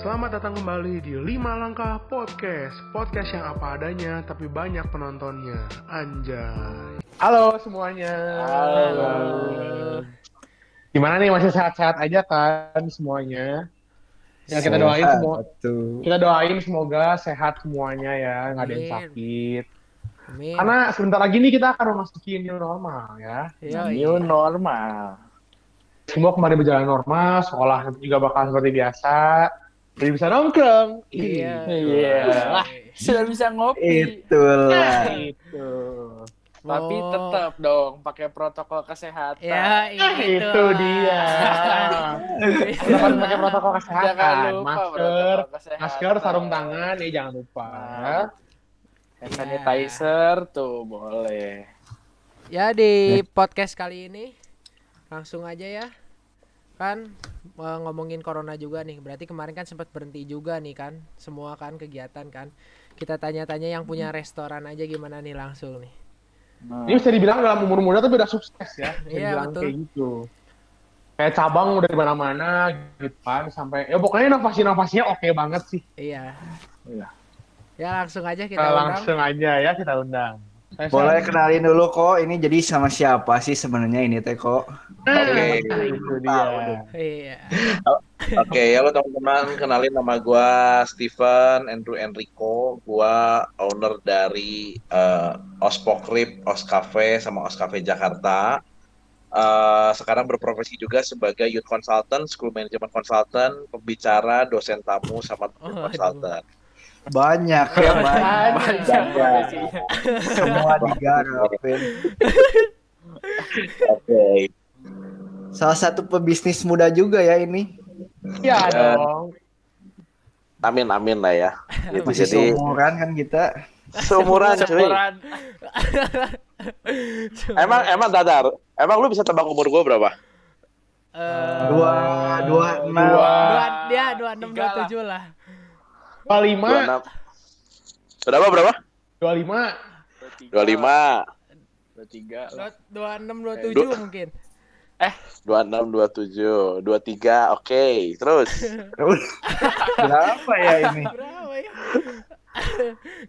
Selamat datang kembali di 5 Langkah Podcast. Podcast yang apa adanya tapi banyak penontonnya. Anjay. Halo semuanya. Halo. Gimana nih masih sehat-sehat aja kan semuanya? Ya kita doain semua Tuh. Kita doain semoga sehat semuanya ya nggak ada yang sakit. Amin. Karena sebentar lagi nih kita akan memasuki new normal ya. Iya, New normal. Semua kembali berjalan normal, sekolah juga bakal seperti biasa Jadi bisa nongkrong Iya. Iya. Wah, Sudah bisa ngopi. Itulah. Itu Tapi Oh. tetap dong pakai protokol kesehatan. Ya, Ah, itu dia. Kita harus pakai protokol Jangan kesehatan, lupa masker, protokol kesehatan. masker, sarung tangan, ya jangan lupa. Nah. Hand sanitizer tuh boleh. Ya di podcast kali ini langsung aja ya. Kan eh, ngomongin corona juga nih. Berarti kemarin kan sempat berhenti juga nih kan. Semua kan kegiatan kan. Kita tanya-tanya yang punya restoran aja gimana nih langsung nih. Nah, Ini bisa dibilang dalam umur muda tapi udah sukses ya, Iya, betul. kayak gitu. Kayak cabang udah di mana-mana gitu kan, sampai ya pokoknya inovasi-inovasinya oke banget sih. Iya. Iya. Ya langsung aja kita Kita undang. langsung aja ya kita undang. Saya- Boleh kenalin dulu kok, ini jadi sama siapa sih sebenarnya ini teh kok? Oke. itu dia. Iya. Oke, halo teman-teman, kenalin nama gua Steven Andrew Enrico. Gua owner dari eh, Ospokrip, Os Cafe, sama Os Cafe Jakarta. Eh, sekarang berprofesi juga sebagai youth consultant, school management consultant, pembicara, dosen tamu, sama Oh, consultant. Banyak ya banyak. Banyak profesinya. Semua digarapin. Oke, Salah satu pebisnis muda juga ya ini. Iya Dan- dong. amin amin lah ya. Gitu, Masih jadi seumuran kan kita. seumuran cuy. Seumuran. Emang emang dadar. Emang lu bisa tebak umur gua berapa? Eh, Dua, dua, enam. Dua. dua dia dua enam dua lah. tujuh lah. 25, 26. Berapa berapa? 25. 25. Dua tiga. Dua dua enam dua tujuh mungkin. 26, 27, 23, oke. Terus. Berapa ya ini? Berapa ya?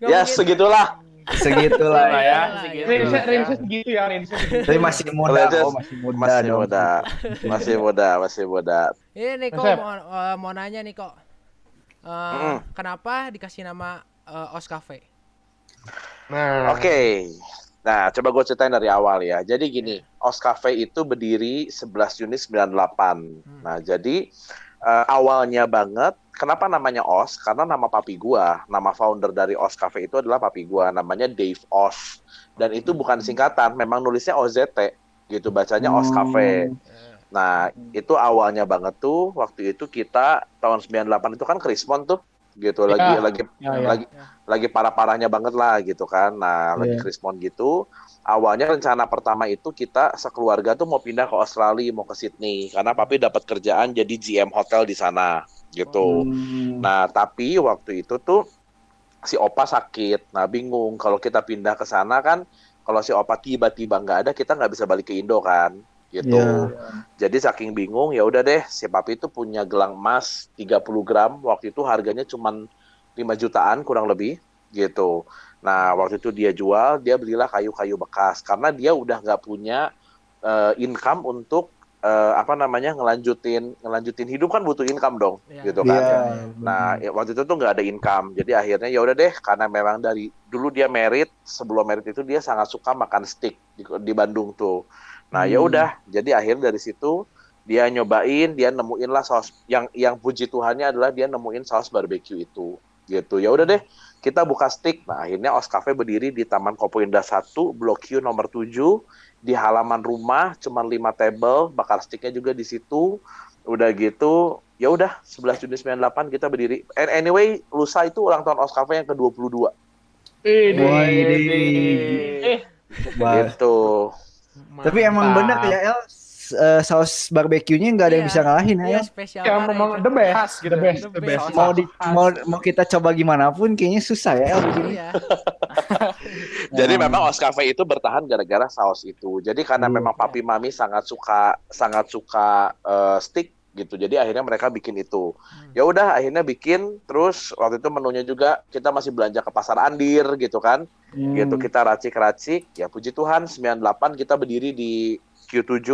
Ya mungkin. segitulah. Segitulah Lah ya. ya, segitu. Range ya. range segitu ya, range segitu. Tapi masih muda kok, masih muda Masih dong. muda. Masih muda, masih muda. Ini nih kok mau, eh, mau nanya nih kok. Eh, Mm. Kenapa dikasih nama eh, Os Cafe? Nah, Oke. Nah, coba gue ceritain dari awal ya. Jadi gini, Os Cafe itu berdiri 11 Juni 98. Nah, jadi eh, awalnya banget, kenapa namanya Os? Karena nama papi gua, nama founder dari Os Cafe itu adalah papi gua, namanya Dave Os. Dan itu bukan singkatan, memang nulisnya OZT gitu, bacanya Os Cafe. Nah, itu awalnya banget tuh waktu itu kita tahun 98 itu kan Krismon tuh gitu lagi Ya. lagi Ya, ya. lagi lagi parah-parahnya banget lah gitu kan. Nah, lagi Iya. Krismon gitu. Awalnya rencana pertama itu kita sekeluarga tuh mau pindah ke Australia, mau ke Sydney karena papi dapat kerjaan jadi GM hotel di sana gitu. Hmm. Nah, tapi waktu itu tuh si Opa sakit. Nah, bingung kalau kita pindah ke sana kan kalau si Opa tiba-tiba nggak ada, kita nggak bisa balik ke Indo kan, gitu. Iya. Jadi saking bingung, ya udah deh, si Papi itu punya gelang emas 30 gram, waktu itu harganya cuman 5 jutaan kurang lebih, gitu. Nah, waktu itu dia jual, dia belilah kayu-kayu bekas karena dia udah nggak punya eh, income untuk eh, apa namanya ngelanjutin ngelanjutin hidup kan butuh income dong, Iya. gitu kan. Iya. Nah, ya, waktu itu tuh nggak ada income. Jadi akhirnya ya udah deh, karena memang dari dulu dia merit, sebelum merit itu dia sangat suka makan steak di, di Bandung tuh. Nah, ya Hmm. udah. Jadi akhirnya dari situ dia nyobain, dia nemuin lah saus yang yang puji Tuhannya adalah dia nemuin saus barbeque itu. Gitu. Ya udah deh, kita buka steak. Nah, akhirnya Os Cafe berdiri di Taman Kopo Indah 1, Blok Q nomor 7 di halaman rumah, cuman 5 table, bakar steaknya juga di situ. Udah gitu, ya udah 11 Juni 98 kita berdiri. And anyway, lusa itu ulang tahun Os Cafe yang ke-22. ini. Widih. Wah. Gitu. Tapi emang bener ya El, eh, saus barbeque-nya nggak ada yang Iya. bisa ngalahin ya. Iya El. spesial Ya memang the best, Khas gitu. the best, The best. best. Mau di mau mau kita coba gimana pun kayaknya susah ya El begini. Iya. Jadi Nah. memang Os Cafe itu bertahan gara-gara saus itu. Jadi karena Hmm. memang papi mami sangat suka sangat suka eh, steak gitu. Jadi akhirnya mereka bikin itu. Ya udah akhirnya bikin terus waktu itu menunya juga kita masih belanja ke pasar Andir gitu kan. Hmm. Gitu kita racik-racik. Ya puji Tuhan 98 kita berdiri di Q7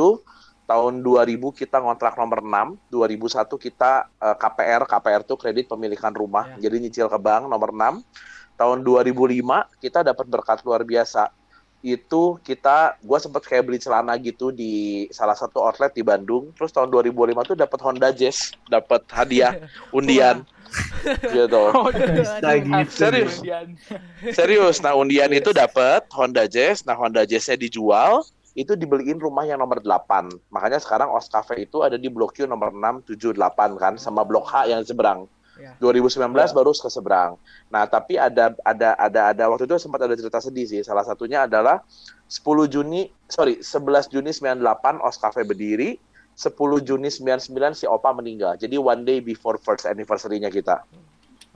tahun 2000 kita ngontrak nomor 6, 2001 kita eh, KPR, KPR itu kredit pemilikan rumah. Ya. Jadi nyicil ke bank nomor 6. Tahun 2005 kita dapat berkat luar biasa. Itu kita gua sempat kayak beli celana gitu di salah satu outlet di Bandung. Terus tahun 2005 tuh dapat Honda Jazz, dapat hadiah undian. gitu. Oh, Bisa gitu. Serius? Serius. Nah, undian itu dapat Honda Jazz. Nah, Honda Jazz-nya dijual, itu dibeliin rumah yang nomor 8. Makanya sekarang Os Cafe itu ada di Blok Q nomor 6, 7, 8 kan sama Blok H yang seberang. Ya. 2019 Ya. baru ke seberang. Nah, tapi ada ada ada ada waktu itu sempat ada cerita sedih sih. Salah satunya adalah 10 Juni, sorry, 11 Juni 98 Os Cafe berdiri, 10 Juni 99 si Opa meninggal. Jadi one day before first anniversary-nya kita.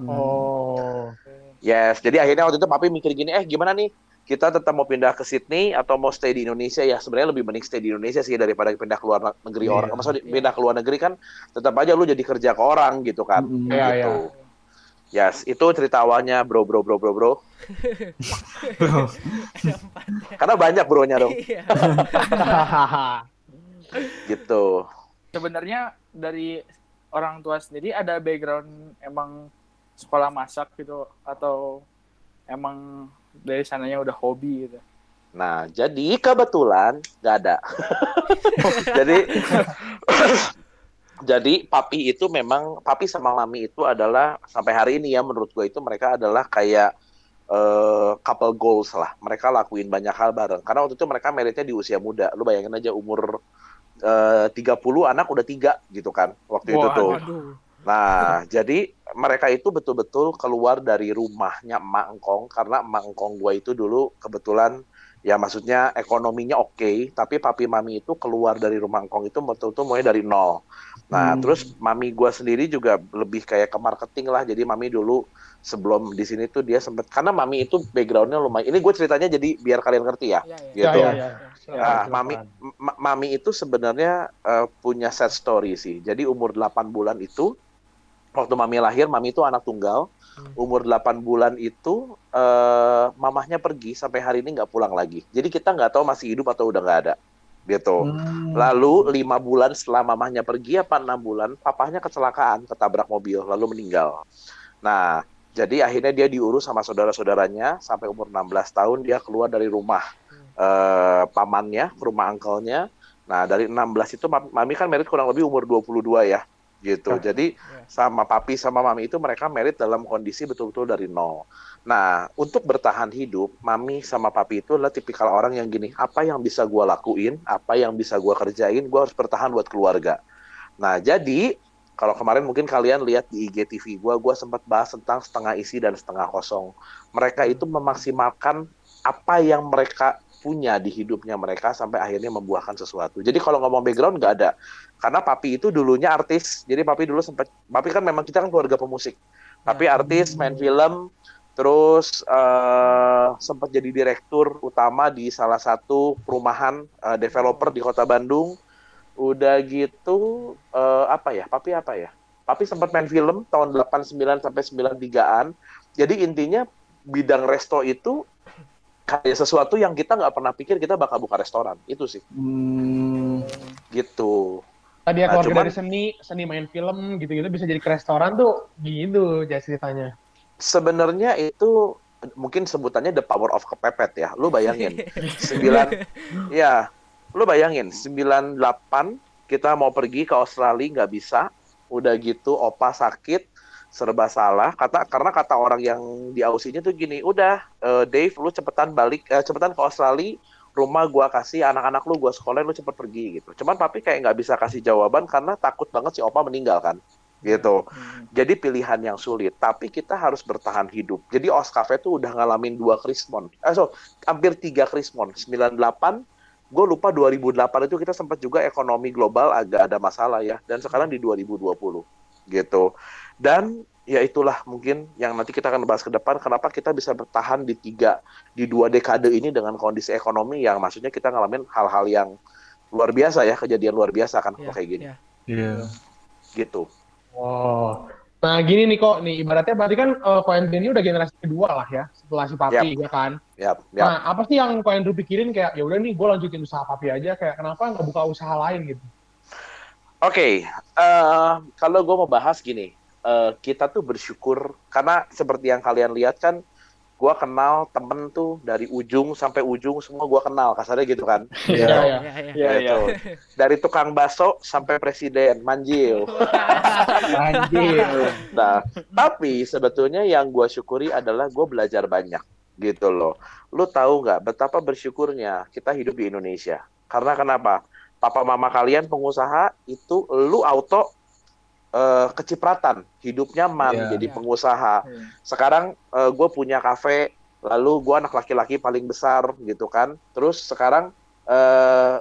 Oh. Yes, jadi akhirnya waktu itu papi mikir gini, eh gimana nih? Kita tetap mau pindah ke Sydney atau mau stay di Indonesia ya? Sebenarnya lebih mending stay di Indonesia sih daripada pindah ke luar negeri Iya. orang. Maksudnya pindah ke luar negeri kan tetap aja lu jadi kerja ke orang gitu kan. Mm. Iya, gitu. Yes, itu cerita awalnya bro bro bro bro bro. Karena banyak bronya dong, Iya. gitu. Sebenarnya dari orang tua sendiri ada background emang sekolah masak gitu atau emang dari sananya udah hobi gitu. Nah, jadi kebetulan nggak ada. jadi jadi papi itu memang papi sama mami itu adalah sampai hari ini ya menurut gue itu mereka adalah kayak eh, couple goals lah. Mereka lakuin banyak hal bareng. Karena waktu itu mereka meritnya di usia muda. Lu bayangin aja umur eh, 30 anak udah tiga gitu kan waktu itu Wah, tuh. Waduh. Nah, jadi mereka itu betul-betul keluar dari rumahnya emak engkong karena emak engkong gua itu dulu kebetulan ya maksudnya ekonominya oke, tapi papi mami itu keluar dari rumah engkong itu betul-betul mulai dari nol. Nah, Hmm. terus mami gua sendiri juga lebih kayak ke marketing lah. Jadi mami dulu sebelum di sini tuh dia sempet karena mami itu backgroundnya lumayan. Ini gue ceritanya jadi biar kalian ngerti ya. Ya, ya. Gitu. Ya, ya, ya. Silakan, Nah, silakan. mami Ma- Mami itu sebenarnya eh, punya set story sih. Jadi umur 8 bulan itu waktu Mami lahir, Mami itu anak tunggal. Hmm. Umur 8 bulan itu eh mamahnya pergi sampai hari ini nggak pulang lagi. Jadi kita nggak tahu masih hidup atau udah nggak ada. Gitu. Hmm. Lalu lima bulan setelah mamahnya pergi apa enam bulan, papahnya kecelakaan, ketabrak mobil, lalu meninggal. Nah, jadi akhirnya dia diurus sama saudara-saudaranya sampai umur 16 tahun dia keluar dari rumah eh, pamannya, rumah angkelnya. Nah, dari 16 itu mam- mami kan merit kurang lebih umur 22 ya. Gitu. Ya. Jadi sama papi sama mami itu mereka merit dalam kondisi betul-betul dari nol. Nah, untuk bertahan hidup, mami sama papi itu adalah tipikal orang yang gini, apa yang bisa gua lakuin, apa yang bisa gua kerjain, gua harus bertahan buat keluarga. Nah, jadi kalau kemarin mungkin kalian lihat di IGTV gua, gua sempat bahas tentang setengah isi dan setengah kosong. Mereka itu memaksimalkan apa yang mereka punya di hidupnya mereka sampai akhirnya membuahkan sesuatu. Jadi kalau ngomong background nggak ada. Karena papi itu dulunya artis. Jadi papi dulu sempat, papi kan memang kita kan keluarga pemusik. Papi Ya. artis, main film, terus eh, sempat jadi direktur utama di salah satu perumahan eh, developer di kota Bandung. Udah gitu eh, apa ya? Papi apa ya? Papi sempat main film tahun 89 sampai 93-an. Jadi intinya bidang resto itu kayak sesuatu yang kita nggak pernah pikir kita bakal buka restoran. Itu sih. Hmm. Gitu. Tadi ya Nah, cuman- dari seni, seni main film gitu-gitu bisa jadi ke restoran tuh gitu jadi ceritanya. Sebenarnya itu mungkin sebutannya the power of kepepet ya. Lu bayangin. 9 ya. Lu bayangin 98 kita mau pergi ke Australia nggak bisa. Udah gitu opa sakit serba salah kata karena kata orang yang di Aussinya tuh gini udah eh, Dave lu cepetan balik eh, cepetan ke Australia rumah gua kasih anak-anak lu gua sekolahin lu cepet pergi gitu. Cuman papi kayak nggak bisa kasih jawaban karena takut banget si opa meninggal kan. Gitu. Jadi pilihan yang sulit tapi kita harus bertahan hidup. Jadi Oscafe tuh udah ngalamin dua krismon. Eh so hampir tiga krismon. 98 gue lupa 2008 itu kita sempat juga ekonomi global agak ada masalah ya. Dan sekarang di 2020 gitu. Dan ya itulah mungkin yang nanti kita akan bahas ke depan kenapa kita bisa bertahan di tiga di dua dekade ini dengan kondisi ekonomi yang maksudnya kita ngalamin hal-hal yang luar biasa ya kejadian luar biasa kan kalau kayak gini ya. Iya. gitu. Oh. Nah gini nih kok nih ibaratnya berarti kan uh, ini udah generasi kedua lah ya setelah si papi ya kan. Yap, yap. Nah apa sih yang Ko Andrew pikirin kayak ya udah nih gue lanjutin usaha papi aja kayak kenapa nggak buka usaha lain gitu? Oke, okay, uh, kalau gue mau bahas gini, uh, kita tuh bersyukur karena seperti yang kalian lihat kan, gue kenal temen tuh dari ujung sampai ujung semua gue kenal, kasarnya gitu kan? Iya, iya, iya. Gitu. Dari tukang bakso sampai presiden, manjil. Anjir. Nah, tapi sebetulnya yang gue syukuri adalah gue belajar banyak gitu loh. Lu tahu nggak betapa bersyukurnya kita hidup di Indonesia? Karena kenapa? Papa mama kalian pengusaha itu lu auto uh, kecipratan, hidup nyaman Iya. jadi Iya. pengusaha. Iya. Sekarang gue punya kafe, lalu gue anak laki-laki paling besar gitu kan. Terus sekarang eh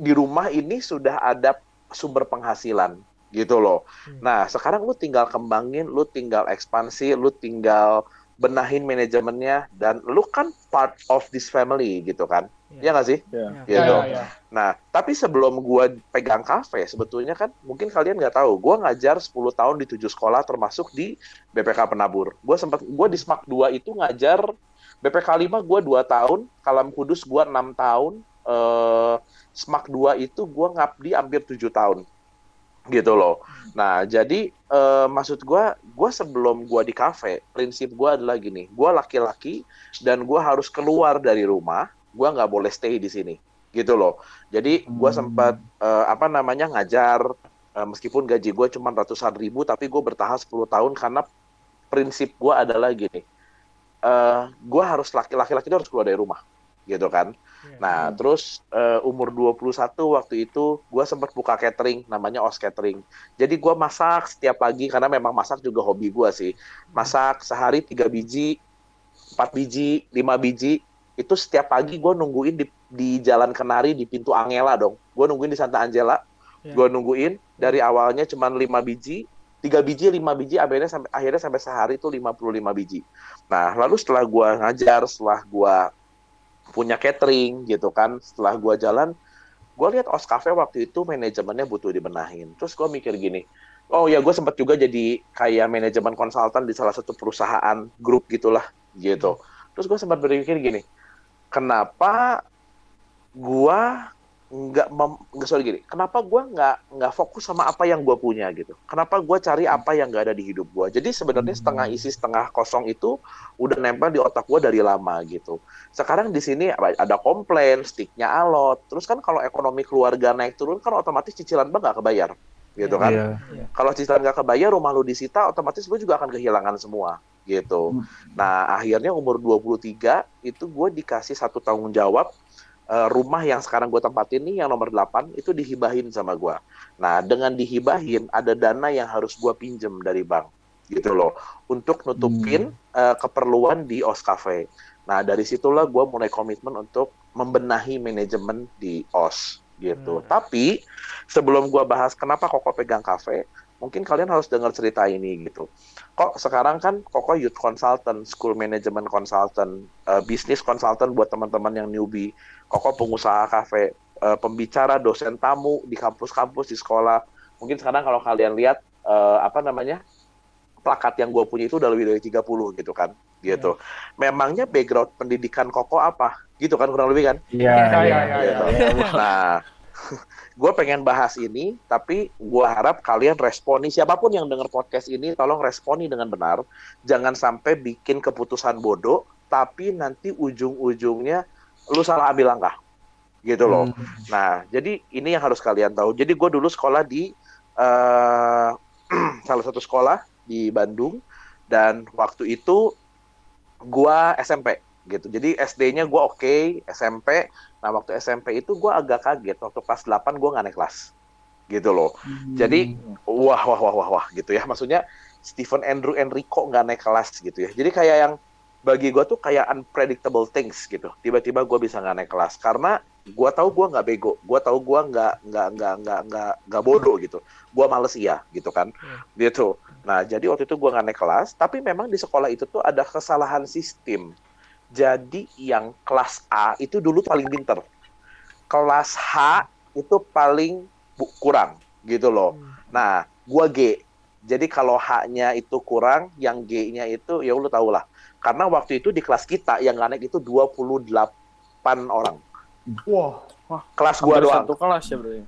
di rumah ini sudah ada sumber penghasilan gitu loh. Hmm. Nah sekarang lu tinggal kembangin, lu tinggal ekspansi, lu tinggal benahin manajemennya dan lu kan part of this family gitu kan. Iya. Iya nggak sih? Iya. Iya, Gitu. iya, iya. Nah, tapi sebelum gua pegang kafe, sebetulnya kan mungkin kalian nggak tahu, gua ngajar 10 tahun di tujuh sekolah termasuk di BPK Penabur. Gua sempat gua di SMAK 2 itu ngajar BPK 5 gua 2 tahun, Kalam Kudus gua 6 tahun, eh SMAK 2 itu gua ngabdi hampir 7 tahun. Gitu loh. Nah, jadi eh, maksud gua gua sebelum gua di kafe, prinsip gua adalah gini, gua laki-laki dan gua harus keluar dari rumah, gua nggak boleh stay di sini gitu loh. Jadi gue Hmm. sempat eh, apa namanya ngajar eh, meskipun gaji gue cuma ratusan ribu tapi gue bertahan 10 tahun karena prinsip gue adalah gini. eh gue harus laki-laki laki itu harus keluar dari rumah gitu kan. Iya. Nah, terus eh, umur 21 waktu itu gue sempat buka catering namanya Os Catering. Jadi gue masak setiap pagi karena memang masak juga hobi gue sih. Masak sehari tiga biji, empat biji, lima biji itu setiap pagi gue nungguin di, di Jalan Kenari di pintu Angela dong. Gue nungguin di Santa Angela. Ya. Gue nungguin dari awalnya cuma lima biji, tiga biji, lima biji, akhirnya sampai akhirnya sampai sehari itu 55 biji. Nah, lalu setelah gue ngajar, setelah gue punya catering gitu kan, setelah gue jalan, gue lihat Os Cafe waktu itu manajemennya butuh dibenahin. Terus gue mikir gini, oh ya gue sempat juga jadi kayak manajemen konsultan di salah satu perusahaan grup gitulah gitu. Terus gue sempat berpikir gini, kenapa gua nggak nggak sorry gini, kenapa gua nggak nggak fokus sama apa yang gua punya gitu? Kenapa gua cari apa yang nggak ada di hidup gua? Jadi sebenarnya setengah isi setengah kosong itu udah nempel di otak gua dari lama gitu. Sekarang di sini ada komplain, sticknya alot. Terus kan kalau ekonomi keluarga naik turun kan otomatis cicilan bang nggak kebayar gitu kan? Iya. Kalau cicilan nggak kebayar, rumah lu disita, otomatis lu juga akan kehilangan semua gitu. Hmm. Nah, akhirnya umur 23 itu gue dikasih satu tanggung jawab eh, rumah yang sekarang gue tempatin nih yang nomor 8 itu dihibahin sama gue. Nah, dengan dihibahin ada dana yang harus gue pinjem dari bank gitu loh untuk nutupin eh, keperluan di OS Cafe. Nah, dari situlah gue mulai komitmen untuk membenahi manajemen di OS gitu. Hmm. Tapi sebelum gua bahas kenapa Koko pegang kafe, mungkin kalian harus dengar cerita ini gitu. Kok sekarang kan Koko youth consultant, school management consultant, eh, business consultant buat teman-teman yang newbie. Koko pengusaha kafe, eh, pembicara, dosen tamu di kampus-kampus di sekolah. Mungkin sekarang kalau kalian lihat eh, apa namanya? plakat yang gue punya itu udah lebih dari 30 gitu kan gitu. Memangnya background pendidikan Koko apa? Gitu kan kurang lebih kan? Iya, Iya, iya, iya, Gitu. iya. Nah, gue pengen bahas ini, tapi gue harap kalian responi. Siapa pun yang dengar podcast ini, tolong responi dengan benar. Jangan sampai bikin keputusan bodoh, tapi nanti ujung-ujungnya lu salah ambil langkah. Gitu loh. Hmm. Nah, jadi ini yang harus kalian tahu. Jadi gue dulu sekolah di eh, salah satu sekolah di Bandung, dan waktu itu gue SMP gitu. Jadi SD-nya gue oke, SMP. Nah waktu SMP itu gue agak kaget. Waktu kelas 8 gue nggak naik kelas, gitu loh. Jadi wah wah wah wah wah gitu ya. Maksudnya Stephen Andrew Enrico nggak naik kelas gitu ya. Jadi kayak yang bagi gue tuh kayak unpredictable things gitu. Tiba-tiba gue bisa nggak naik kelas karena gue tahu gue nggak bego. Gue tahu gue nggak nggak nggak nggak nggak nggak bodoh gitu. Gue males iya gitu kan. Gitu. Nah jadi waktu itu gue nggak naik kelas. Tapi memang di sekolah itu tuh ada kesalahan sistem. Jadi yang kelas A itu dulu paling pinter. Kelas H itu paling bu- kurang gitu loh. Hmm. Nah, gua G. Jadi kalau H-nya itu kurang, yang G-nya itu ya lu tau lah. Karena waktu itu di kelas kita yang naik itu 28 orang. Wah, Kelas gua Hampir doang. Satu kelas ya berarti.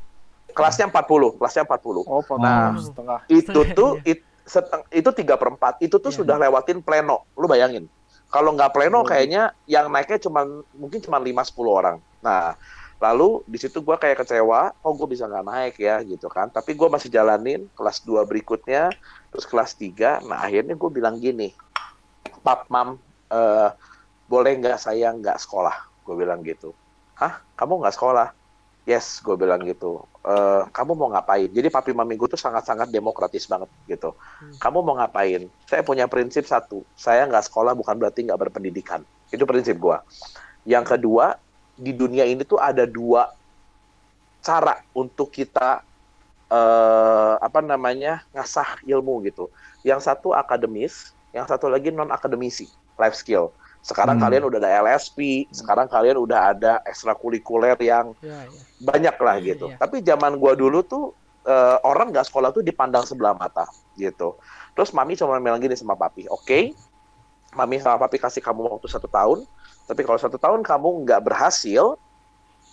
Kelasnya 40, kelasnya 40. Oh, Nah. setengah. Itu Iya. tuh it- seteng- itu tiga per empat. Itu tuh Iya. sudah lewatin pleno. Lu bayangin. Kalau nggak pleno kayaknya yang naiknya cuma mungkin cuma 5 10 orang. Nah, lalu di situ gua kayak kecewa, oh gue bisa nggak naik ya gitu kan. Tapi gua masih jalanin kelas 2 berikutnya, terus kelas 3. Nah, akhirnya gue bilang gini, "Pap, Mam, eh, boleh nggak saya nggak sekolah?" Gue bilang gitu. "Hah? Kamu nggak sekolah?" Yes, gue bilang gitu. "Eh, kamu mau ngapain? Jadi papi mami gue tuh sangat-sangat demokratis banget gitu. Kamu mau ngapain? Saya punya prinsip satu. Saya nggak sekolah bukan berarti nggak berpendidikan. Itu prinsip gue. Yang kedua, di dunia ini tuh ada dua cara untuk kita eh, apa namanya ngasah ilmu gitu. Yang satu akademis, yang satu lagi non akademisi, life skill. Sekarang Hmm. kalian udah ada LSP, sekarang kalian udah ada ekstrakurikuler yang Ya, ya. banyak lah Iya, gitu. iya. Tapi zaman gua dulu tuh eh, orang nggak sekolah tuh dipandang sebelah mata gitu. Terus mami cuma bilang gini sama papi, oke, mami sama papi kasih kamu waktu satu tahun, tapi kalau satu tahun kamu nggak berhasil,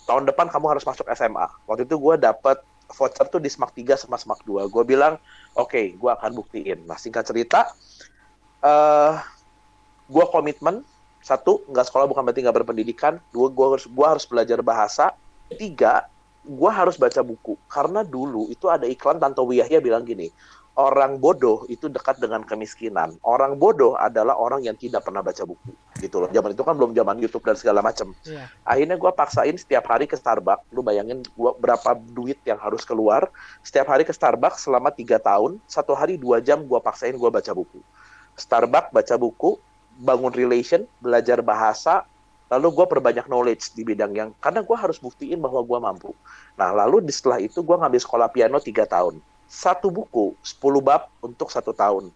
tahun depan kamu harus masuk SMA. Waktu itu gua dapet voucher tuh di SMAK 3 sama SMAK 2. Gue bilang, oke, gua akan buktiin. Nah, singkat cerita, eh gua komitmen, satu, nggak sekolah bukan berarti nggak berpendidikan. Dua, gua harus, gua harus belajar bahasa. Tiga, gua harus baca buku. Karena dulu itu ada iklan Tanto Wiyahya bilang gini, orang bodoh itu dekat dengan kemiskinan. Orang bodoh adalah orang yang tidak pernah baca buku. Gitu loh. Zaman itu kan belum zaman YouTube dan segala macam. Iya. Akhirnya gua paksain setiap hari ke Starbucks. Lu bayangin gua berapa duit yang harus keluar. Setiap hari ke Starbucks selama tiga tahun. Satu hari dua jam gua paksain gua baca buku. Starbucks baca buku, bangun relation, belajar bahasa, lalu gue perbanyak knowledge di bidang yang karena gue harus buktiin bahwa gue mampu. Nah lalu di setelah itu gue ngambil sekolah piano tiga tahun, satu buku 10 bab untuk satu tahun.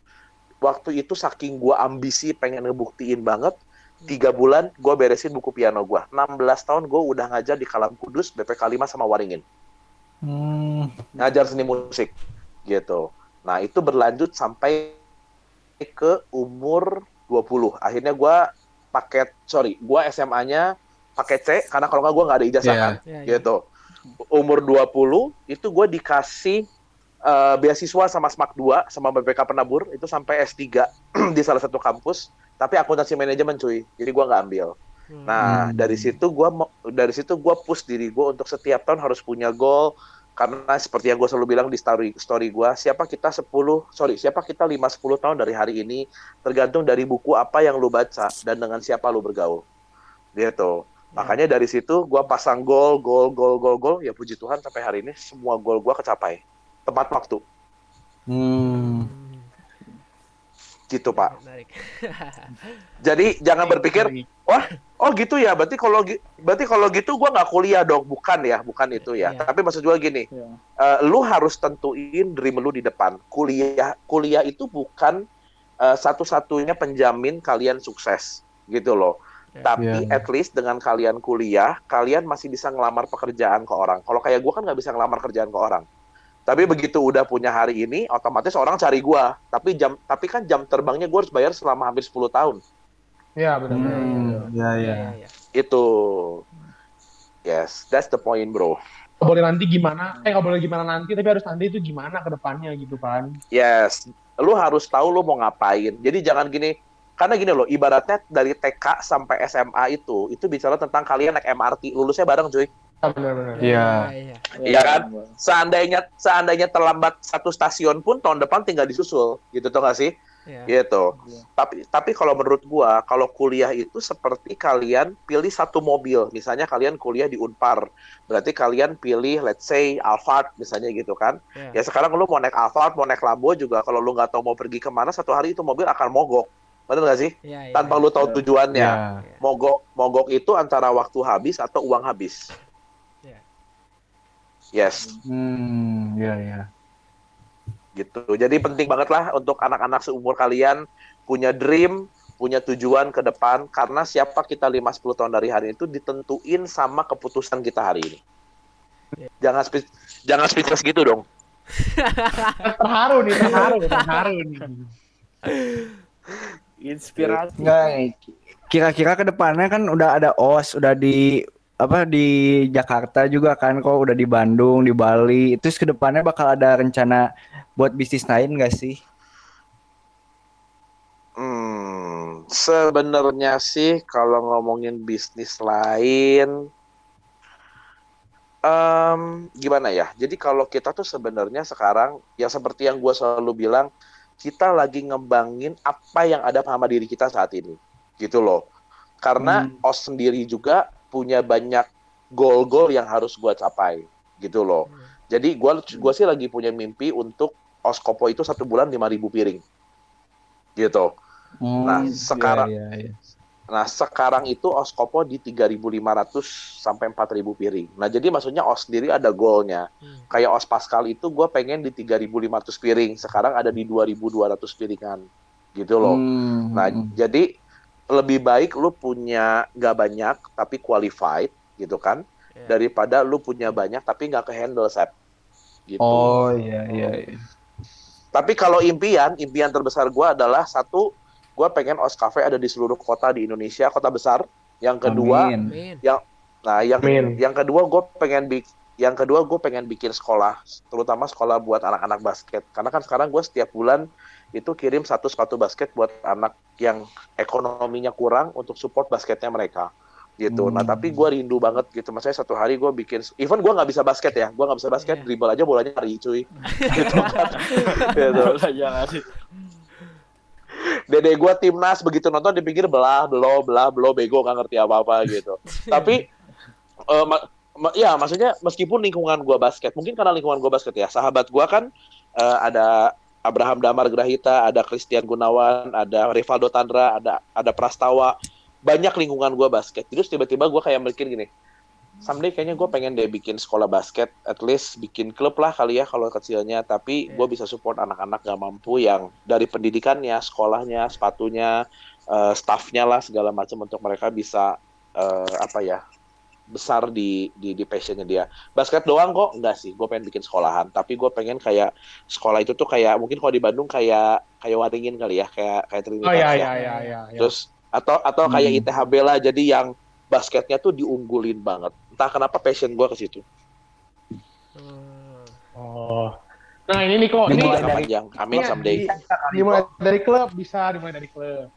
Waktu itu saking gue ambisi pengen ngebuktiin banget, tiga bulan gue beresin buku piano gue. 16 tahun gue udah ngajar di Kalam Kudus, BPK 5 sama Waringin Hmm. ngajar seni musik gitu. Nah, itu berlanjut sampai ke umur 20. Akhirnya gua paket sorry, gua SMA-nya paket C karena kalau nggak gua nggak ada ijazah Iya. kan Ya, ya. gitu. Umur 20 itu gua dikasih eh, beasiswa sama SMAK 2 sama BPK Penabur itu sampai S3 di salah satu kampus, tapi akuntansi manajemen cuy. Jadi gua nggak ambil. Hmm. Nah, Hmm. dari situ gua mau- dari situ gua push diri gua untuk setiap tahun harus punya goal karena seperti yang gue selalu bilang di story story gua, siapa kita 10, sorry, siapa kita 5 10 tahun dari hari ini tergantung dari buku apa yang lu baca dan dengan siapa lu bergaul. Gitu. Makanya dari situ gua pasang goal, goal, goal, goal, goal, ya puji Tuhan sampai hari ini semua goal gua kecapai. Tepat waktu. Hmm. Gitu, Pak. Menarik. Jadi jangan berpikir Wah, oh gitu ya. Berarti kalau berarti kalau gitu gua nggak kuliah dong. Bukan ya, bukan itu ya. Iya. Tapi maksud gua gini, Iya. eh, lu harus tentuin dream lu di depan. Kuliah kuliah itu bukan eh, satu-satunya penjamin kalian sukses gitu loh. Ya. Tapi Iya. at least dengan kalian kuliah, kalian masih bisa ngelamar pekerjaan ke orang. Kalau kayak gua kan nggak bisa ngelamar kerjaan ke orang. Tapi begitu udah punya hari ini, otomatis orang cari gua. Tapi jam tapi kan jam terbangnya gua harus bayar selama hampir 10 tahun. Ya benar-benar. Hmm. Ya, ya. Itu. Yes, that's the point, bro. Nggak boleh nanti gimana, eh nggak boleh gimana nanti, tapi harus nanti itu gimana ke depannya gitu kan. Yes, lu harus tahu lu mau ngapain. Jadi jangan gini, karena gini loh, ibaratnya dari TK sampai SMA itu, itu bicara tentang kalian naik MRT, lulusnya bareng cuy. Ya benar-benar. Iya. iya. Iya kan? Seandainya seandainya terlambat satu stasiun pun tahun depan tinggal disusul, gitu tuh nggak sih? Iya. Gitu. Iya. Tapi tapi kalau menurut gua, kalau kuliah itu seperti kalian pilih satu mobil. Misalnya kalian kuliah di Unpar, berarti kalian pilih let's say Alphard misalnya gitu kan. Iya. Ya sekarang lu mau naik Alphard, mau naik Lambo juga kalau lu nggak tahu mau pergi ke mana, satu hari itu mobil akan mogok. Benar nggak sih? Iya, iya. Tanpa lu tahu Iya. tujuannya. Ya. Mogok mogok itu antara waktu habis atau uang habis. Yes. Hmm. Ya, ya. gitu. Jadi penting banget lah untuk anak-anak seumur kalian punya dream, punya tujuan ke depan karena siapa kita 5 10 tahun dari hari itu ditentuin sama keputusan kita hari ini. Jangan spe- jangan speechless gitu dong. terharu nih, terharu, terharu nih. Inspiratif. Enggak, kira-kira ke depannya kan udah ada OS, udah di apa di Jakarta juga kan kok udah di Bandung, di Bali. Terus ke depannya bakal ada rencana buat bisnis lain gak sih? Hmm, sebenarnya sih kalau ngomongin bisnis lain, em, gimana ya? Jadi kalau kita tuh sebenarnya sekarang, ya seperti yang gue selalu bilang, kita lagi ngembangin apa yang ada sama diri kita saat ini, gitu loh. Karena Hmm. OS sendiri juga punya banyak goal-goal yang harus gue capai, gitu loh. Jadi gue gua sih lagi punya mimpi untuk OS Kopo itu satu bulan 5.000 piring, gitu. Nah, Hmm, sekarang- iya, iya, iya. Nah, sekarang itu Oskopo di 3.500 sampai 4.000 piring. Nah, jadi maksudnya OS sendiri ada goalnya. Hmm. Kayak OS Pascal itu gue pengen di 3.500 piring. Sekarang ada di 2.200 piringan. Gitu loh. Hmm, Nah, hmm. jadi lebih baik lu punya nggak banyak tapi qualified gitu kan. Iya. Daripada lu punya banyak tapi nggak ke-handle, Sep. Gitu. Oh iya iya. iya. Tapi kalau impian, impian terbesar gue adalah satu, gue pengen OS Cafe ada di seluruh kota di Indonesia, kota besar. Yang kedua, Amin. Amin. Nah, yang Amin. yang kedua gue pengen bik yang kedua gue pengen bikin sekolah, terutama sekolah buat anak-anak basket. Karena kan sekarang gue setiap bulan itu kirim satu sepatu basket buat anak yang ekonominya kurang untuk support basketnya mereka gitu. Nah Hmm. tapi gue rindu banget gitu. Maksudnya satu hari gue bikin, even gue nggak bisa basket ya, gue nggak bisa basket, Iya. dribble aja bolanya lari cuy. gitu kan. gitu. Dede gue timnas begitu nonton dipikir belah, belah, belah, belah, bego nggak ngerti apa-apa gitu. Tapi ma- ya maksudnya meskipun lingkungan gue basket, mungkin karena lingkungan gue basket ya, sahabat gue kan eh, ada Abraham Damar Grahita, ada Christian Gunawan, ada Rivaldo Tandra, ada ada Prastawa, banyak lingkungan gue basket. Terus tiba-tiba gue kayak mikir gini, someday kayaknya gue pengen deh bikin sekolah basket, at least bikin klub lah kali ya kalau kecilnya, tapi gue bisa support anak-anak gak mampu yang dari pendidikannya, sekolahnya, sepatunya, eh, staffnya lah segala macam untuk mereka bisa eh, apa ya besar di di di passionnya dia. Basket doang kok enggak sih, gue pengen bikin sekolahan, tapi gue pengen kayak sekolah itu tuh kayak mungkin kalau di Bandung kayak kayak Waringin kali ya, kayak kayak Trinitas Oh iya ya. iya iya iya. iya. Terus atau atau kayak Hmm. ITHB lah, jadi yang basketnya tuh diunggulin banget. Entah kenapa passion gue ke situ. Hmm. Oh. Nah ini nih kok, Ini Dimulai dari- panjang. Amin Iya, someday. dimulai dari klub bisa dimulai dari klub.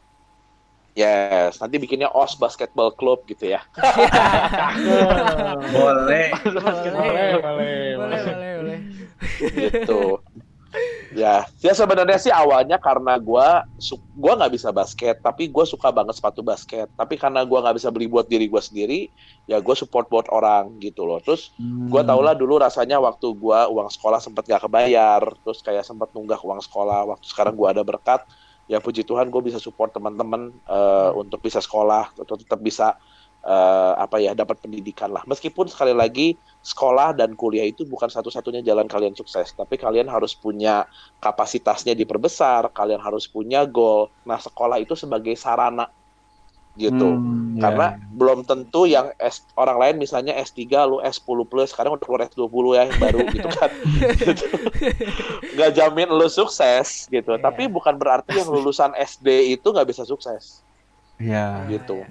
Yes, nanti bikinnya OS Basketball Club gitu ya. Boleh. boleh, boleh, boleh. boleh boleh boleh gitu ya ya sebenarnya sih awalnya karena gua su- gua nggak bisa basket tapi gue suka banget sepatu basket tapi karena gua nggak bisa beli buat diri gua sendiri ya gue support buat orang gitu loh terus gua tau lah dulu rasanya waktu gua uang sekolah sempat gak kebayar terus kayak sempat nunggak uang sekolah waktu sekarang gua ada berkat ya puji Tuhan gue bisa support teman-teman eh, untuk bisa sekolah atau tetap bisa eh, apa ya dapat pendidikan lah. Meskipun sekali lagi sekolah dan kuliah itu bukan satu-satunya jalan kalian sukses tapi kalian harus punya kapasitasnya diperbesar kalian harus punya goal. Nah sekolah itu sebagai sarana gitu. Hmm, iya, karena belum tentu yang S, orang lain misalnya S3 lu S10 plus sekarang udah keluar S20 ya yang baru gitu kan. Gitu. nggak jamin lu sukses gitu. Iya. tapi bukan berarti yang lulusan SD itu nggak bisa sukses. Iya. gitu.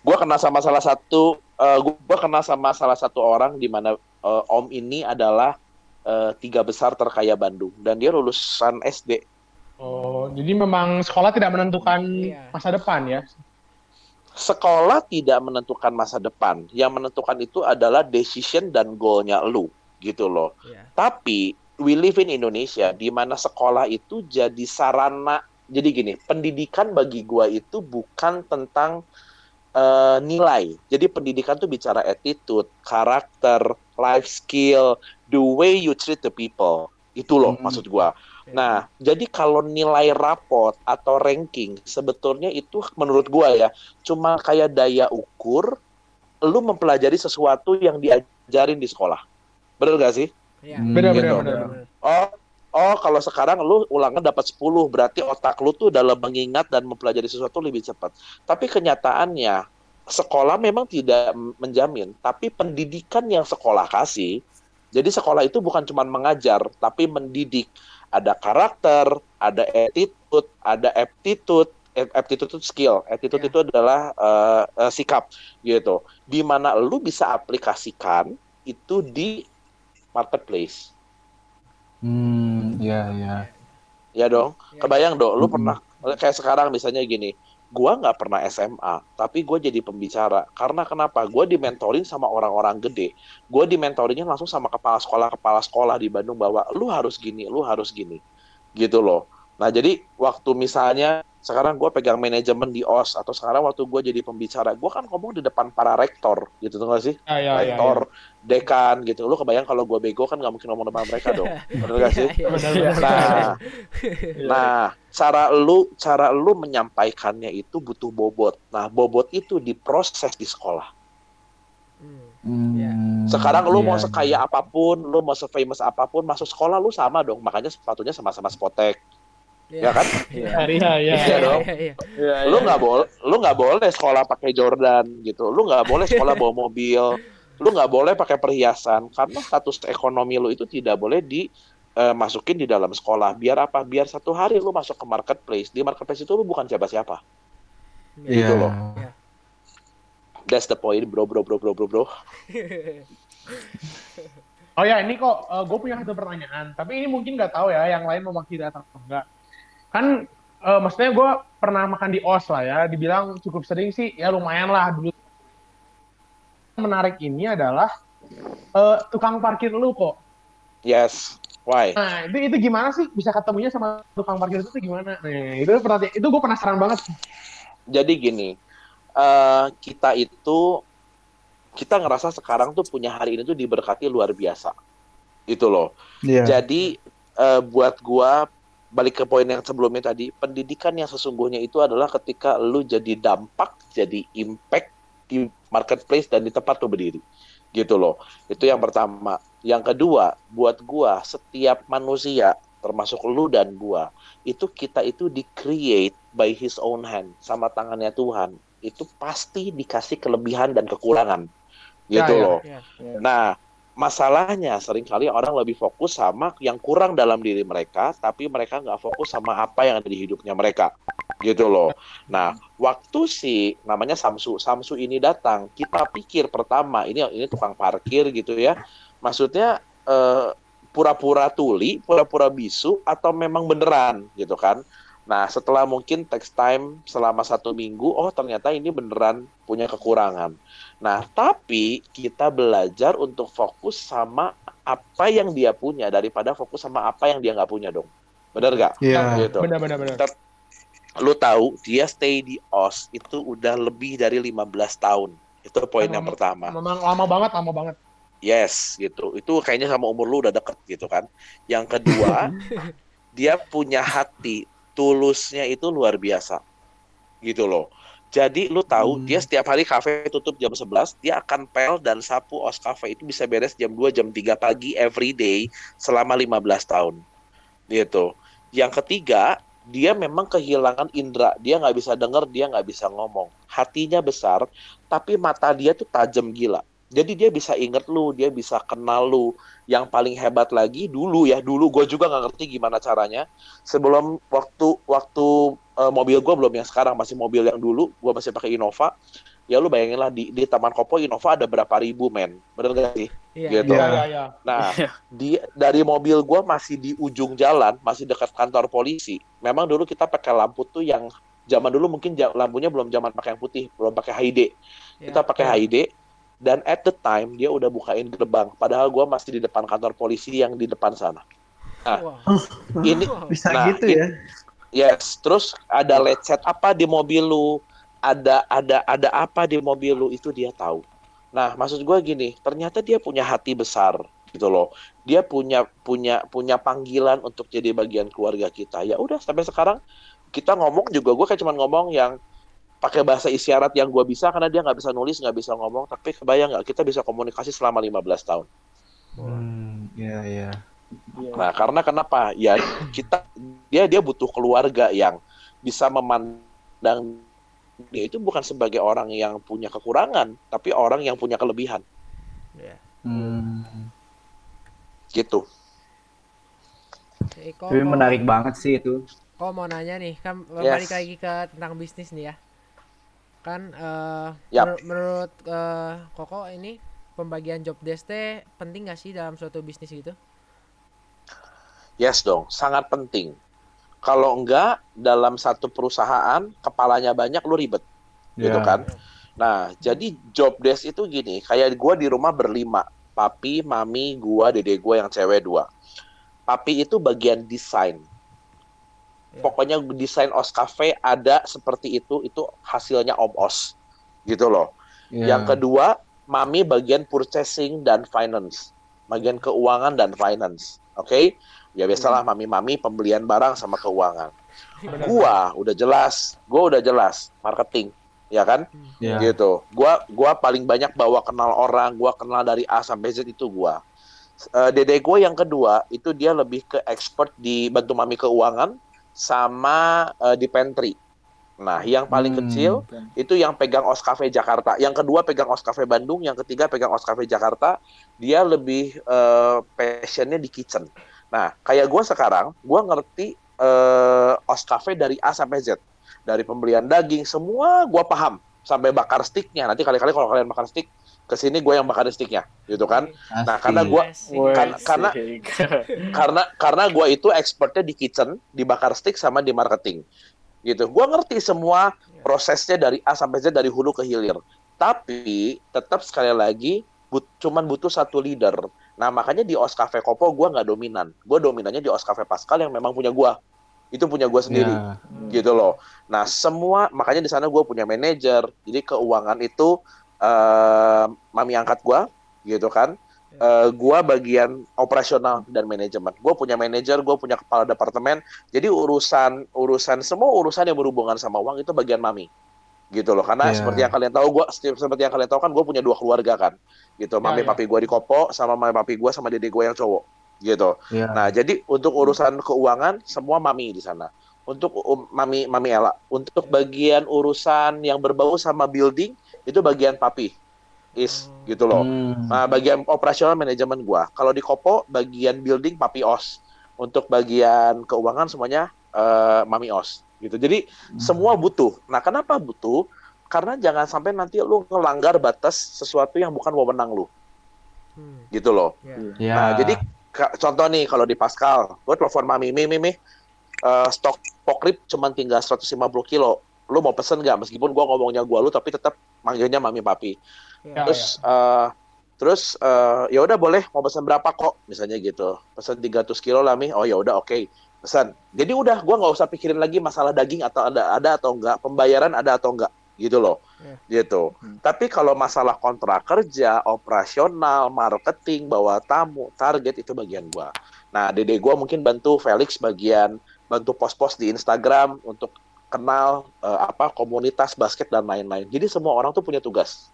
Gue kena sama salah satu eh gue kena sama salah satu orang di mana eh, om ini adalah eh, tiga besar terkaya Bandung. Dan dia lulusan SD Oh, jadi memang sekolah tidak menentukan Iya. masa depan ya? sekolah tidak menentukan masa depan yang menentukan itu adalah decision dan goalnya lu gitu loh Iya. Tapi we live in Indonesia di mana sekolah itu jadi sarana. Jadi gini, pendidikan bagi gua itu bukan tentang eh, nilai. Jadi pendidikan tuh bicara attitude, karakter, life skill, the way you treat the people. Itu loh Hmm. maksud gua. Nah, jadi kalau nilai rapot atau ranking sebetulnya itu menurut gua ya cuma kayak daya ukur lu mempelajari sesuatu yang diajarin di sekolah. Bener gak sih? Iya. Hmm, Bener, gitu. bener, bener. Oh, oh kalau sekarang lu ulangan dapat 10, berarti otak lu tuh dalam mengingat dan mempelajari sesuatu lebih cepat. Tapi kenyataannya sekolah memang tidak menjamin, tapi pendidikan yang sekolah kasih Jadi sekolah itu bukan cuma mengajar, tapi mendidik. Ada karakter, ada attitude, ada aptitude, aptitude itu skill, attitude Ya. itu adalah eh, eh, sikap gitu. Di mana lu bisa aplikasikan itu di marketplace. Hmm, iya iya. Ya dong. Ya. Kebayang dong, lu Mm-mm. pernah kayak sekarang misalnya gini, gua nggak pernah SMA, tapi gue jadi pembicara. Karena kenapa? Gue dimentorin sama orang-orang gede. Gue dimentorinnya langsung sama kepala sekolah kepala sekolah di Bandung bahwa lu harus gini, lu harus gini, gitu loh. Nah jadi waktu misalnya sekarang gue pegang manajemen di OS atau sekarang waktu gue jadi pembicara, gue kan ngomong di depan para rektor, gitu tuh nggak sih? Ya, ya, ya, rektor, dekan, gitu. Lu kebayang kalau gue bego kan nggak mungkin ngomong depan mereka dong, bener gak sih? Iya, Benar, iya. benar. Nah, nah, cara lu cara lu menyampaikannya itu butuh bobot. Nah, bobot itu diproses di sekolah. Hmm. Iya. Sekarang lu mau iya, sekaya apa pun, lu mau se-famous apa pun, masuk sekolah lu sama dong. Makanya sepatunya sama-sama spotek, Iya. ya kan? Iya. Iya, iya. Iya dong. Iya, iya. Iya, Lu iya. nggak boleh, lu nggak boleh sekolah pakai Jordan gitu. Lu nggak boleh sekolah bawa mobil. Lu nggak boleh pakai perhiasan karena status ekonomi lu itu tidak boleh di eh, masukin di dalam sekolah. Biar apa? Biar satu hari lu masuk ke marketplace. Di marketplace itu lu bukan siapa-siapa. Iya. gitu loh. Iya. That's the point, bro, bro, bro, bro, bro, bro. Oh ya, ini kok gue punya satu pertanyaan. Tapi ini mungkin nggak tahu ya, yang lain mewakili atau enggak. Kan eh, maksudnya gue pernah makan di OS lah ya, dibilang cukup sering sih, ya lumayan lah dulu. Menarik ini adalah eh, tukang parkir lu kok. Yes. Why? Nah, itu itu gimana sih bisa ketemunya sama tukang parkir itu tuh gimana? Nah, itu perhati- itu gue penasaran banget. Jadi gini, eh kita itu kita ngerasa sekarang tuh punya hari ini tuh diberkati luar biasa. Itu loh. Iya. Jadi eh, buat gua balik ke poin yang sebelumnya tadi, pendidikan yang sesungguhnya itu adalah ketika lu jadi dampak, jadi impact di marketplace dan di tempat lu berdiri. Gitu loh. Itu yang pertama. Yang kedua, buat gua setiap manusia termasuk lu dan gua, itu kita itu di-create by his own hand sama tangannya Tuhan. Itu pasti dikasih kelebihan dan kekurangan. Gitu Ya, ya. loh. Ya. Nah, masalahnya sering kali orang lebih fokus sama yang kurang dalam diri mereka, tapi mereka nggak fokus sama apa yang ada di hidupnya mereka, gitu loh. Nah, waktu si namanya Samsu, Samsu ini datang, kita pikir pertama ini ini tukang parkir gitu ya, maksudnya eh, pura-pura tuli, pura-pura bisu, atau memang beneran gitu kan? Nah, setelah mungkin text time selama satu minggu, oh ternyata ini beneran punya kekurangan. Nah, tapi kita belajar untuk fokus sama apa yang dia punya daripada fokus sama apa yang dia nggak punya dong. Bener nggak? Iya. Gitu. Benar-benar. benar. Lu tahu dia stay di OS itu udah lebih dari 15 tahun. Itu poin yang pertama. Memang lama banget, lama banget. Yes, gitu. Itu kayaknya sama umur lu udah deket gitu kan. Yang kedua, dia punya hati tulusnya itu luar biasa. Gitu loh. Jadi lu tahu Hmm. dia setiap hari kafe tutup jam 11, dia akan pel dan sapu os cafe itu bisa beres jam 2 jam 3 pagi every day selama 15 tahun. Gitu. Yang ketiga, dia memang kehilangan indera. Dia nggak bisa dengar, dia nggak bisa ngomong. Hatinya besar, tapi mata dia tuh tajam gila. Jadi dia bisa inget lu, dia bisa kenal lu. Yang paling hebat lagi dulu ya, dulu gue juga nggak ngerti gimana caranya. Sebelum waktu waktu eh, mobil gue belum yang sekarang masih mobil yang dulu, gue masih pakai Innova. Ya lu bayangin lah di, di Taman Kopo Innova ada berapa ribu men, bener gak sih? Iya. Gitu. Iya, iya, iya. Nah, di dari mobil gua masih di ujung jalan, masih dekat kantor polisi. Memang dulu kita pakai lampu tuh yang zaman dulu mungkin lampunya belum zaman pakai yang putih, belum pakai HID. Iya. Kita pakai HID dan at the time dia udah bukain gerbang. Padahal gua masih di depan kantor polisi yang di depan sana. Wah. Ini Bisa Nah, gitu it- ya. yes, terus ada lecet apa di mobil lu? Ada ada ada apa di mobil lu itu dia tahu. Nah, maksud gua gini, ternyata dia punya hati besar gitu loh. Dia punya punya punya panggilan untuk jadi bagian keluarga kita. Ya udah sampai sekarang kita ngomong juga gue kayak cuman ngomong yang pakai bahasa isyarat yang gua bisa karena dia nggak bisa nulis nggak bisa ngomong tapi kebayang nggak kita bisa komunikasi selama 15 tahun Hmm, iya iya. Iya. Nah, karena kenapa? Ya kita dia dia butuh keluarga yang bisa memandang dia itu bukan sebagai orang yang punya kekurangan, tapi orang yang punya kelebihan. Iya. Hmm. gitu. Tapi mau- menarik banget sih itu. Kok mau nanya nih, kan Yes. balik lagi ke tentang bisnis nih ya. Kan eh, Yap. menur- menurut eh, Koko ini pembagian job desk teh penting gak sih dalam suatu bisnis gitu? Yes dong, sangat penting. Kalau enggak dalam satu perusahaan kepalanya banyak lu ribet, gitu Ya. kan? Nah, jadi job desk itu gini, kayak gua di rumah berlima, papi, mami, gua, dede gua yang cewek dua. Papi itu bagian desain. Ya. Pokoknya desain os cafe ada seperti itu, itu hasilnya om os, gitu loh. Ya. Yang kedua, mami bagian purchasing dan finance, bagian keuangan dan finance, oke? Ya biasalah mami-mami pembelian barang sama keuangan. Gua udah jelas, gua udah jelas marketing, ya kan? Ya. Gitu. Gua gua paling banyak bawa kenal orang, gua kenal dari A sampai Z itu gua. Eh, dede gue yang kedua itu dia lebih ke expert di bantu mami keuangan sama eh, di pantry. Nah, yang paling Hmm. kecil itu yang pegang Os Cafe Jakarta. Yang kedua pegang Os Cafe Bandung, yang ketiga pegang Os Cafe Jakarta. Dia lebih eh, passionnya di kitchen. Nah, kayak gue sekarang, gue ngerti eh, Os Cafe dari A sampai Z. Dari pembelian daging, semua gue paham. Sampai bakar sticknya. Nanti kali-kali kalau kalian bakar stick, ke sini gue yang bakar sticknya, gitu kan? Nah, karena Asik. Kan- karena- karena karena gue itu expertnya di kitchen, di bakar stick sama di marketing, gitu. Gue ngerti semua prosesnya dari A sampai Z dari hulu ke hilir. Tapi tetap sekali lagi but, cuman butuh satu leader. Nah makanya di Os Cafe Kopo gue nggak dominan. Gue dominannya di Os Cafe Pascal yang memang punya gue. Itu punya gue sendiri Ya. gitu loh. Nah semua makanya di sana gue punya manajer. Jadi keuangan itu eh, mami angkat gue, gitu kan. Eh, gua bagian operasional dan manajemen. Gue punya manajer, gue punya kepala departemen. Jadi urusan urusan semua urusan yang berhubungan sama uang itu bagian mami, gitu loh. Karena Iya. seperti yang kalian tahu, gue seperti yang kalian tahu kan gue punya dua keluarga kan, gitu. Mami iya. papi gue di Kopo, sama mami papi gue sama dede gue yang cowok, gitu. Ya. Nah, jadi untuk urusan keuangan semua mami di sana. Untuk um, mami mami Ella, untuk bagian urusan yang berbau sama building itu bagian papi. Is gitu loh. Hmm. Nah, bagian operasional manajemen gua. Kalau di Kopo bagian building papi Os. Untuk bagian keuangan semuanya eh, mami Os gitu. Jadi semua butuh. Nah, kenapa butuh? Karena jangan sampai nanti lu ngelanggar batas sesuatu yang bukan wewenang lu Hmm, gitu loh. ya. Ya. Nah, jadi contoh nih kalau di Pascal, gue telepon Mami, Mimi, Mimi, eh, stok pokrip cuma tinggal 150 kilo. Lu mau pesen nggak? Meskipun gua ngomongnya gua lu, tapi tetap manggilnya Mami Papi. Ya. Terus, eh, terus eh, ya udah boleh mau pesen berapa kok? Misalnya gitu. Pesen 300 kilo lah Mi. Oh ya udah oke. Pesan. Jadi udah gua nggak usah pikirin lagi masalah daging atau ada ada atau enggak, pembayaran ada atau enggak gitu loh. Gitu. Hmm. Tapi kalau masalah kontrak kerja, operasional, marketing, bawa tamu, target itu bagian gua. Nah, dede gua mungkin bantu Felix bagian bantu pos-pos di Instagram untuk kenal eh, apa komunitas basket dan lain-lain. Jadi semua orang tuh punya tugas.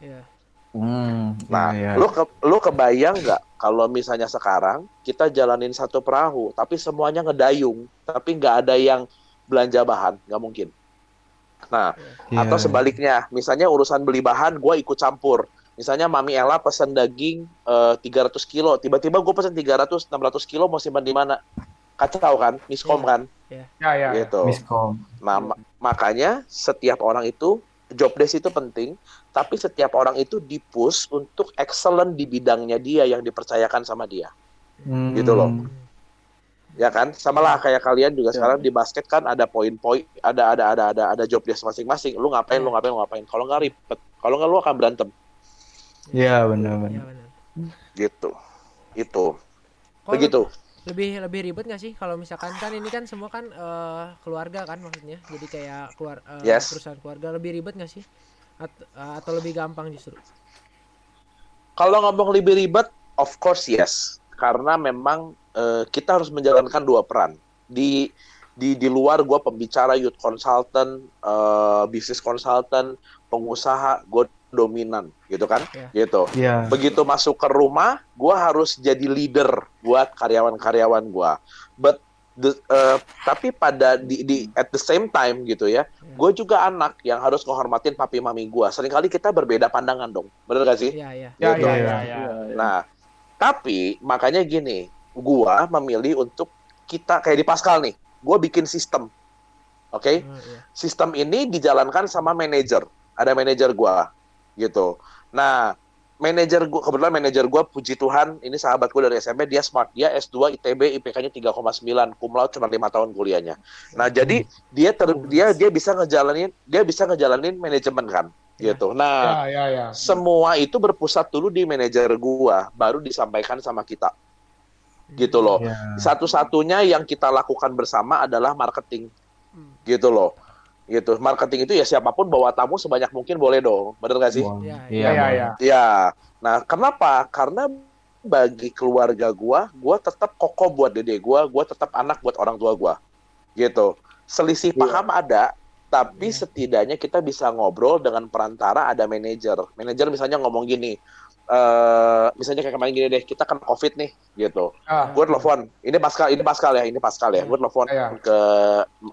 Ya. Hmm, Nah, ya, ya. lu ke, lu kebayang nggak kalau misalnya sekarang kita jalanin satu perahu, tapi semuanya ngedayung, tapi nggak ada yang belanja bahan, nggak mungkin. Nah, Ya, atau ya. sebaliknya, misalnya urusan beli bahan, gue ikut campur. Misalnya Mami Ella pesen daging eh, 300 kilo, tiba-tiba gue pesen 300, 600 kilo mau simpan di mana? Kacau kan, miskom Iya. kan, Ya, ya. ya. gitu. Miskom. Nah, ma- makanya setiap orang itu job desk itu penting, tapi setiap orang itu dipush untuk excellent di bidangnya dia yang dipercayakan sama dia. Hmm. Gitu loh. Ya kan? Sama lah kayak kalian juga Ya. sekarang di basket kan ada poin-poin, ada ada ada ada ada job desk masing-masing. Lu ngapain, lu ngapain, lu ngapain. Kalau nggak ribet, kalau nggak lu akan berantem Iya, Ya, benar-benar. benar. gitu. Itu. Begitu. Lebih lebih ribet nggak sih kalau misalkan kan ini kan semua kan eh, keluarga kan maksudnya jadi kayak keluar eh, Yes. perusahaan keluarga lebih ribet nggak sih At- eh, atau lebih gampang justru Kalau ngomong lebih ribet, of course yes. Karena memang eh, kita harus menjalankan dua peran. Di di di luar gue pembicara youth consultant, eh, bisnis consultant, pengusaha, gue dominan, gitu kan? Ya. Gitu. Iya. Begitu masuk ke rumah, gue harus jadi leader buat karyawan-karyawan gue. But the- eh, tapi pada di, di at the same time gitu ya, gue juga anak yang harus menghormatin papi mami gue. Seringkali kita berbeda pandangan dong, bener gak sih? Iya iya Ya, Gitu. Iya. ya, ya. Iya, iya. Nah, Tapi makanya gini, gua memilih untuk kita kayak di Pascal nih, gua bikin sistem. Oke? Oh, iya. Sistem ini dijalankan sama manajer. Ada manajer gua gitu. Nah, manajer gua kebetulan manajer gua puji Tuhan, ini sahabat gua dari SMP, dia smart, dia S2 ITB IPK-nya 3,9, cum laude cuma 5 tahun kuliahnya. Nah, jadi dia ter, dia dia bisa ngejalanin dia bisa ngejalanin manajemen kan Ya. gitu. Nah, Ya, ya, ya. semua itu berpusat dulu di manajer gua, baru disampaikan sama kita. Gitu loh. Ya. Satu-satunya yang kita lakukan bersama adalah marketing. Hmm. Gitu loh. Gitu. Marketing itu ya siapa pun bawa tamu sebanyak mungkin boleh dong. Bener gak sih? Wah, Iya, Iya, Ya, ya, ya. Ya. Nah, kenapa? Karena bagi keluarga gua, gua tetap kokoh buat dede gua, gua tetap anak buat orang tua gua. Gitu. Selisih Iya. paham ada, tapi Iya. setidaknya kita bisa ngobrol dengan perantara ada manajer. Manajer misalnya ngomong gini, eh misalnya kayak kemarin gini deh, kita kan covid nih, gitu. Ah, Gue telepon, ini Pascal, ini Pascal ya, ini Pascal ya. Iya. Gue telepon Iya. ke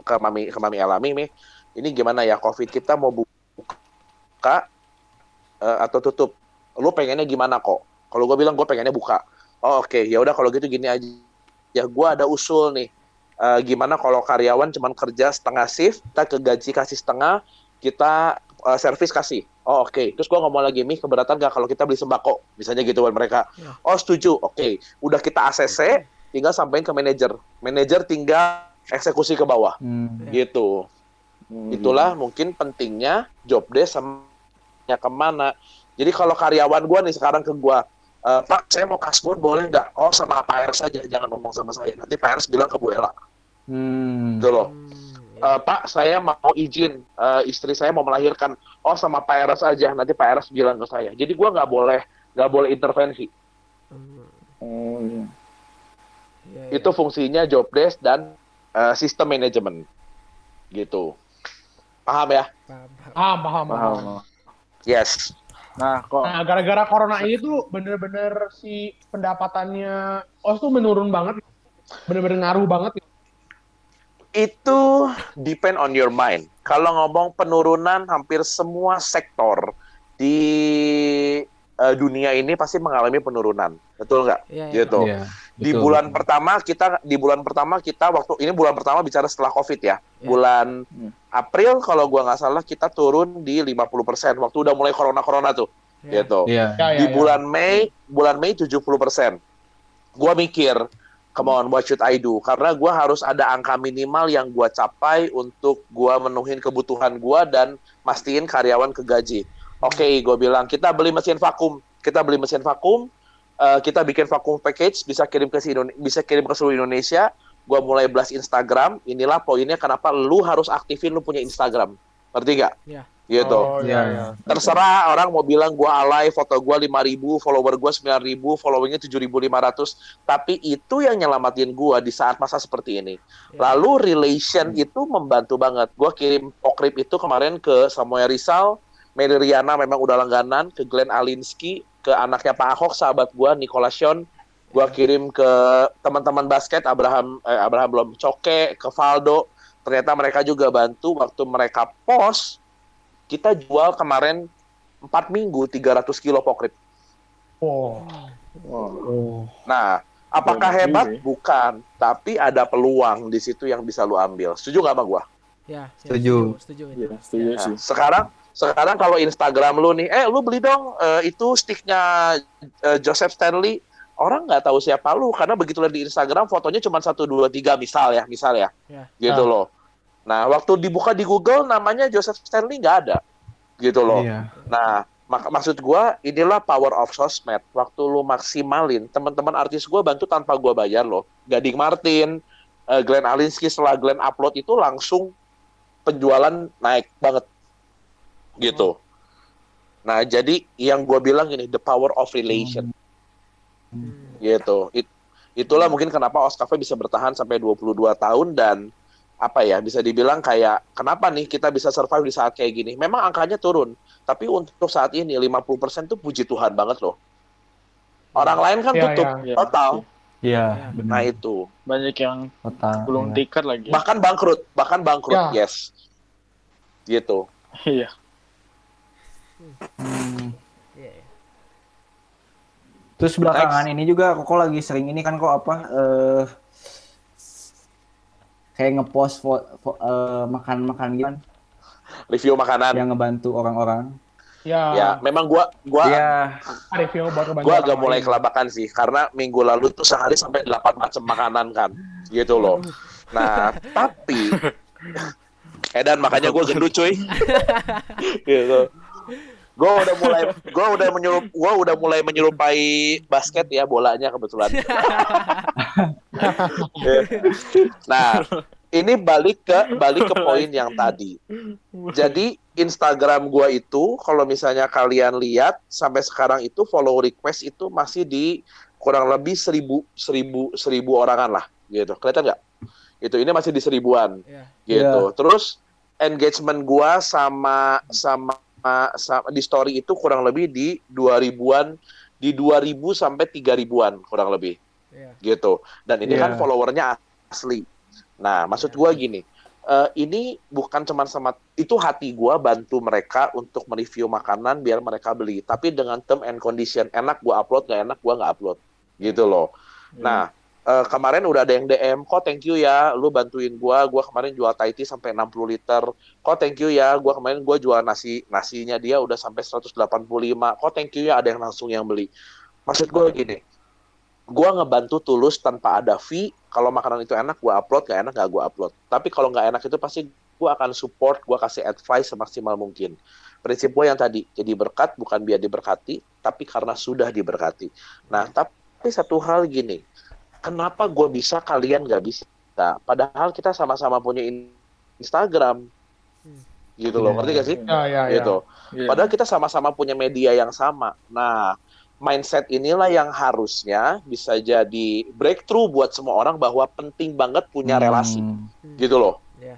ke mami ke mami Elami nih. Ini gimana ya covid kita mau buka eh, atau tutup? Lu pengennya gimana kok? Kalau gue bilang gue pengennya buka. Oh oke, ya udah kalau gitu gini aja. Ya gue ada usul nih. Eh, gimana kalau karyawan cuman kerja setengah shift, kita ke gaji kasih setengah, kita eh, servis kasih. Oh oke, terus gue ngomong lagi nih keberatan gak kalau kita beli sembako, misalnya gitu buat mereka. Ya. Oh setuju, oke. Udah kita ACC, tinggal sampaikan ke manajer. Manajer tinggal eksekusi ke bawah, Hmm. gitu. Hmm. Itulah mungkin pentingnya job desk sama ke mana. Jadi kalau karyawan gua nih sekarang ke gua, "Eh, Pak, saya mau kasbon boleh nggak? Oh sama Pak Ers saja, jangan ngomong sama saya. Nanti Pak Ers bilang ke Bu Ella, Hmm. gitu loh. "Eh, Pak, saya mau izin, eh, istri saya mau melahirkan. Oh sama Pak Ers aja, nanti Pak Ers bilang ke saya. Jadi gua nggak boleh nggak boleh intervensi. Hmm, Oh, iya. Itu fungsinya job desk dan eh, sistem manajemen, gitu. Paham ya? Paham, paham. paham, paham. Yes. Nah, kok Nah, gara-gara corona ini tuh bener-bener si pendapatannya OS tuh menurun banget. Bener-bener ngaruh banget. itu depend on your mind. Kalau ngomong penurunan, hampir semua sektor di eh, dunia ini pasti mengalami penurunan, betul nggak? Iya, iya. Gitu. Di betul, bulan betul. pertama kita di bulan pertama kita waktu ini bulan pertama bicara setelah COVID ya. Iya. Bulan Hmm. April kalau gua nggak salah kita turun di 50% waktu udah mulai corona-corona tuh, Iya. gitu. Iya. Ya, ya, di ya. bulan Mei bulan Mei 70%. Gua mikir, come on, what should I do? Karena gua harus ada angka minimal yang gua capai untuk gua menuhin kebutuhan gua dan mastiin karyawan kegaji. Oke, gua bilang kita beli mesin vakum, kita beli mesin vakum, eh, kita bikin vakum package, bisa kirim ke si Indone- bisa kirim ke seluruh Indonesia. Gua mulai blast Instagram. Inilah poinnya kenapa lu harus aktifin lu punya Instagram. Ngerti nggak? Iya. Gitu Oh, iya. iya. terserah orang mau bilang gua alay foto gua 5000 follower gua 9000 followingnya 7500 tapi itu yang nyelamatin gua di saat masa seperti ini Ya. lalu relation itu membantu banget gua kirim pokrip itu kemarin ke Samuel Rizal Mary Riana memang udah langganan ke Glenn Alinsky ke anaknya Pak Ahok sahabat gua Nicola Sean gua kirim ke teman-teman basket Abraham eh, Abraham belum Coke ke Valdo ternyata mereka juga bantu waktu mereka post kita jual kemarin 4 minggu 300 kilo pokrip. Oh. Oh. Nah, apakah hebat? ya. Bukan, tapi ada peluang di situ yang bisa lu ambil. Setuju nggak sama gua? Ya, ya, Setuju. Setuju. Iya, itu. setuju Ya. sih. Sekarang sekarang kalau Instagram lu nih, eh lu beli dong eh, itu sticknya eh, Joseph Stanley. Orang nggak tahu siapa lu karena begitu lihat di Instagram fotonya cuma satu dua tiga misal ya, misal ya, Ya. gitu Ah. loh. Nah, waktu dibuka di Google namanya Joseph Stanley nggak ada, gitu loh. Iya. Nah, mak- maksud gua inilah power of sosmed. Waktu lu maksimalin, teman-teman artis gua bantu tanpa gua bayar loh. Gading Martin, eh, Glenn Alinsky setelah Glenn upload itu langsung penjualan naik banget, gitu. Nah, jadi yang gua bilang ini the power of relation, Hmm. gitu. It- itulah mungkin kenapa Oscafe bisa bertahan sampai 22 tahun dan apa ya bisa dibilang kayak kenapa nih kita bisa survive di saat kayak gini memang angkanya turun tapi untuk saat ini 50% tuh puji Tuhan banget loh orang lain kan Iya, tutup iya. total Iya, Ya. benar. nah itu Banyak yang Total. belum iya. tiket lagi. bahkan bangkrut bahkan bangkrut Ya. yes gitu Iya. Hmm. Iya, iya. Terus belakangan ini juga kok lagi sering ini kan kok apa eh kayak ngepost fo- fo- eh, makan-makan gitu kan Review makanan. yang ngebantu orang-orang. Ya, Ya, memang gua gua Iya. review buat kebanyakan gua agak mulai kelabakan sih karena minggu lalu tuh sehari sampai 8 macam makanan kan. Gitu loh. Nah, tapi Edan makanya gue gendut cuy. gitu. Gue udah mulai gue udah menyerup gue udah mulai menyerupai basket ya bolanya kebetulan. nah, ini balik ke balik ke poin yang tadi. Jadi Instagram gua itu kalau misalnya kalian lihat sampai sekarang itu follow request itu masih di kurang lebih seribu seribu seribu orangan lah gitu. Kelihatan nggak? Itu ini masih di seribuan Iya. gitu. Terus engagement gua sama sama sama di story itu kurang lebih di 2000-an di 2000 sampai 3000-an kurang lebih Iya. gitu. Dan ini kan Iya. followernya asli. Nah, maksud gua gini, eh, ini bukan cuman sama itu hati gua bantu mereka untuk mereview makanan biar mereka beli, tapi dengan term and condition enak gua upload nggak enak gua nggak upload gitu loh. Nah, eh, kemarin udah ada yang DM, kok thank you ya, lu bantuin gua, gua kemarin jual Thai tea sampai 60 liter. Kok thank you ya, gua kemarin gua jual nasi nasinya dia udah sampai 185. Kok thank you ya, ada yang langsung yang beli. Maksud gua gini, gua ngebantu tulus tanpa ada fee. Kalau makanan itu enak, gua upload, gak enak gak gua upload. Tapi kalau nggak enak itu pasti gua akan support, gua kasih advice semaksimal mungkin. Prinsip gua yang tadi, jadi berkat bukan biar diberkati, tapi karena sudah diberkati. Nah, tapi satu hal gini, kenapa gue bisa kalian nggak bisa padahal kita sama-sama punya in- Instagram gitu loh Iya. ngerti gak sih Ya, ya, ya. gitu Iya. padahal kita sama-sama punya media yang sama nah mindset inilah yang harusnya bisa jadi breakthrough buat semua orang bahwa penting banget punya relasi Hmm. gitu loh Iya.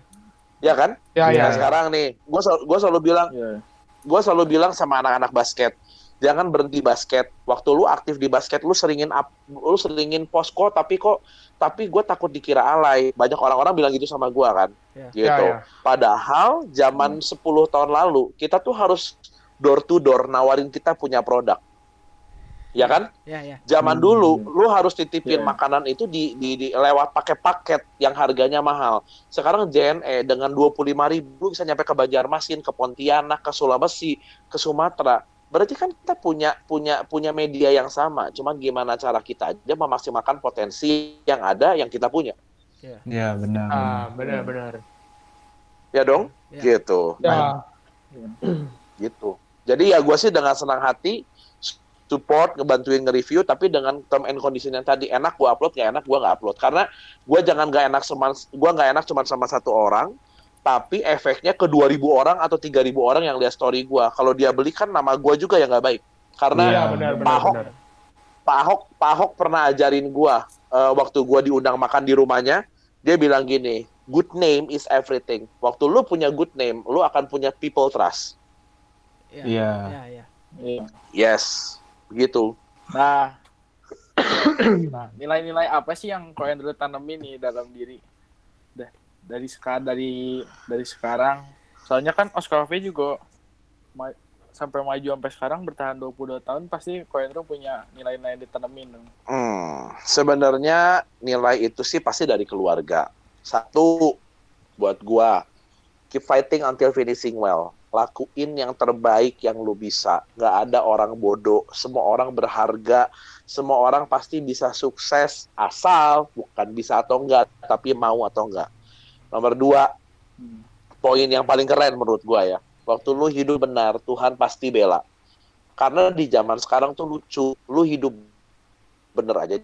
ya kan Ya, ya, nah ya. sekarang nih gue selalu, gua selalu bilang Iya. gue selalu bilang sama anak-anak basket jangan berhenti basket waktu lu aktif di basket lu seringin up lu seringin posko tapi kok tapi gue takut dikira alay banyak orang-orang bilang gitu sama gue kan Ya. gitu Ya, ya. padahal zaman 10 tahun lalu kita tuh harus door to door nawarin kita punya produk ya kan Ya, ya. zaman Hmm. dulu lu harus titipin Iya. makanan itu di, di, di lewat pakai paket yang harganya mahal sekarang JNE dengan 25.000 ribu bisa nyampe ke Banjarmasin ke Pontianak ke Sulawesi ke Sumatera berarti kan kita punya punya punya media yang sama. Cuman gimana cara kita aja memaksimalkan potensi yang ada yang kita punya. Ya benar. Ah, benar-benar. ya dong? Ya. gitu. Ya, gitu. Jadi ya gue sih dengan senang hati support ngebantuin nge-review tapi dengan term and condition yang tadi enak gue upload nggak enak gue nggak upload. Karena gue jangan nggak enak sama gue nggak enak cuma sama satu orang tapi efeknya ke 2000 orang atau 3000 orang yang lihat story gue kalau dia beli kan nama gue juga yang nggak baik karena Iya, Iya. benar, Pak benar, Ahok benar. Pak Ahok Pak Ahok pernah ajarin gue waktu gue diundang makan di rumahnya dia bilang gini good name is everything waktu lu punya good name lu akan punya people trust Ya. Iya. Ya, ya. Iya. yes begitu Nah, nah nilai-nilai apa sih yang kau Andrew tanemin nih dalam diri dari sekarang dari dari sekarang soalnya kan Oscar V juga ma- sampai maju sampai sekarang bertahan 22 tahun pasti Andrew punya nilai-nilai ditanemin. Hmm, sebenarnya nilai itu sih pasti dari keluarga. Satu, buat gua, keep fighting until finishing well. Lakuin yang terbaik yang lu bisa. Nggak ada orang bodoh. Semua orang berharga. Semua orang pasti bisa sukses. Asal bukan bisa atau enggak, tapi mau atau enggak. Nomor dua, Hmm. poin yang paling keren menurut gua ya. Waktu lu hidup benar, Tuhan pasti bela. Karena di zaman sekarang tuh lucu, lu hidup bener aja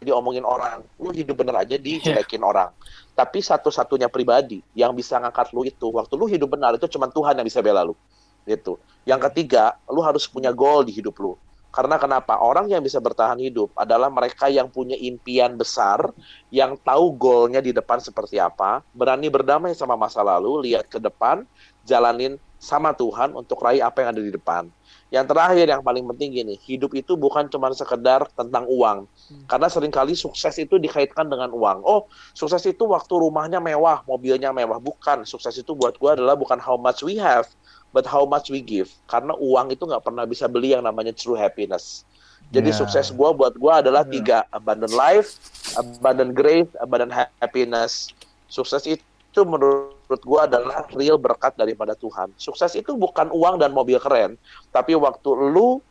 diomongin orang, lu hidup bener aja dijelekin orang. Tapi satu-satunya pribadi yang bisa ngangkat lu itu, waktu lu hidup benar itu cuma Tuhan yang bisa bela lu. Gitu. Yang ketiga, lu harus punya goal di hidup lu. Karena kenapa? Orang yang bisa bertahan hidup adalah mereka yang punya impian besar, yang tahu goalnya di depan seperti apa, berani berdamai sama masa lalu, lihat ke depan, jalanin sama Tuhan untuk raih apa yang ada di depan. Yang terakhir yang paling penting gini, hidup itu bukan cuma sekedar tentang uang. Karena sering kali sukses itu dikaitkan dengan uang. Oh, sukses itu waktu rumahnya mewah, mobilnya mewah. Bukan, sukses itu buat gua adalah bukan how much we have, but how much we give. Karena uang itu nggak pernah bisa beli yang namanya true happiness. Jadi Ya. sukses gua buat gua adalah tiga, abundant life, abundant grace, abundant happiness. Sukses itu menurut gua adalah real berkat daripada Tuhan. Sukses itu bukan uang dan mobil keren, tapi waktu lu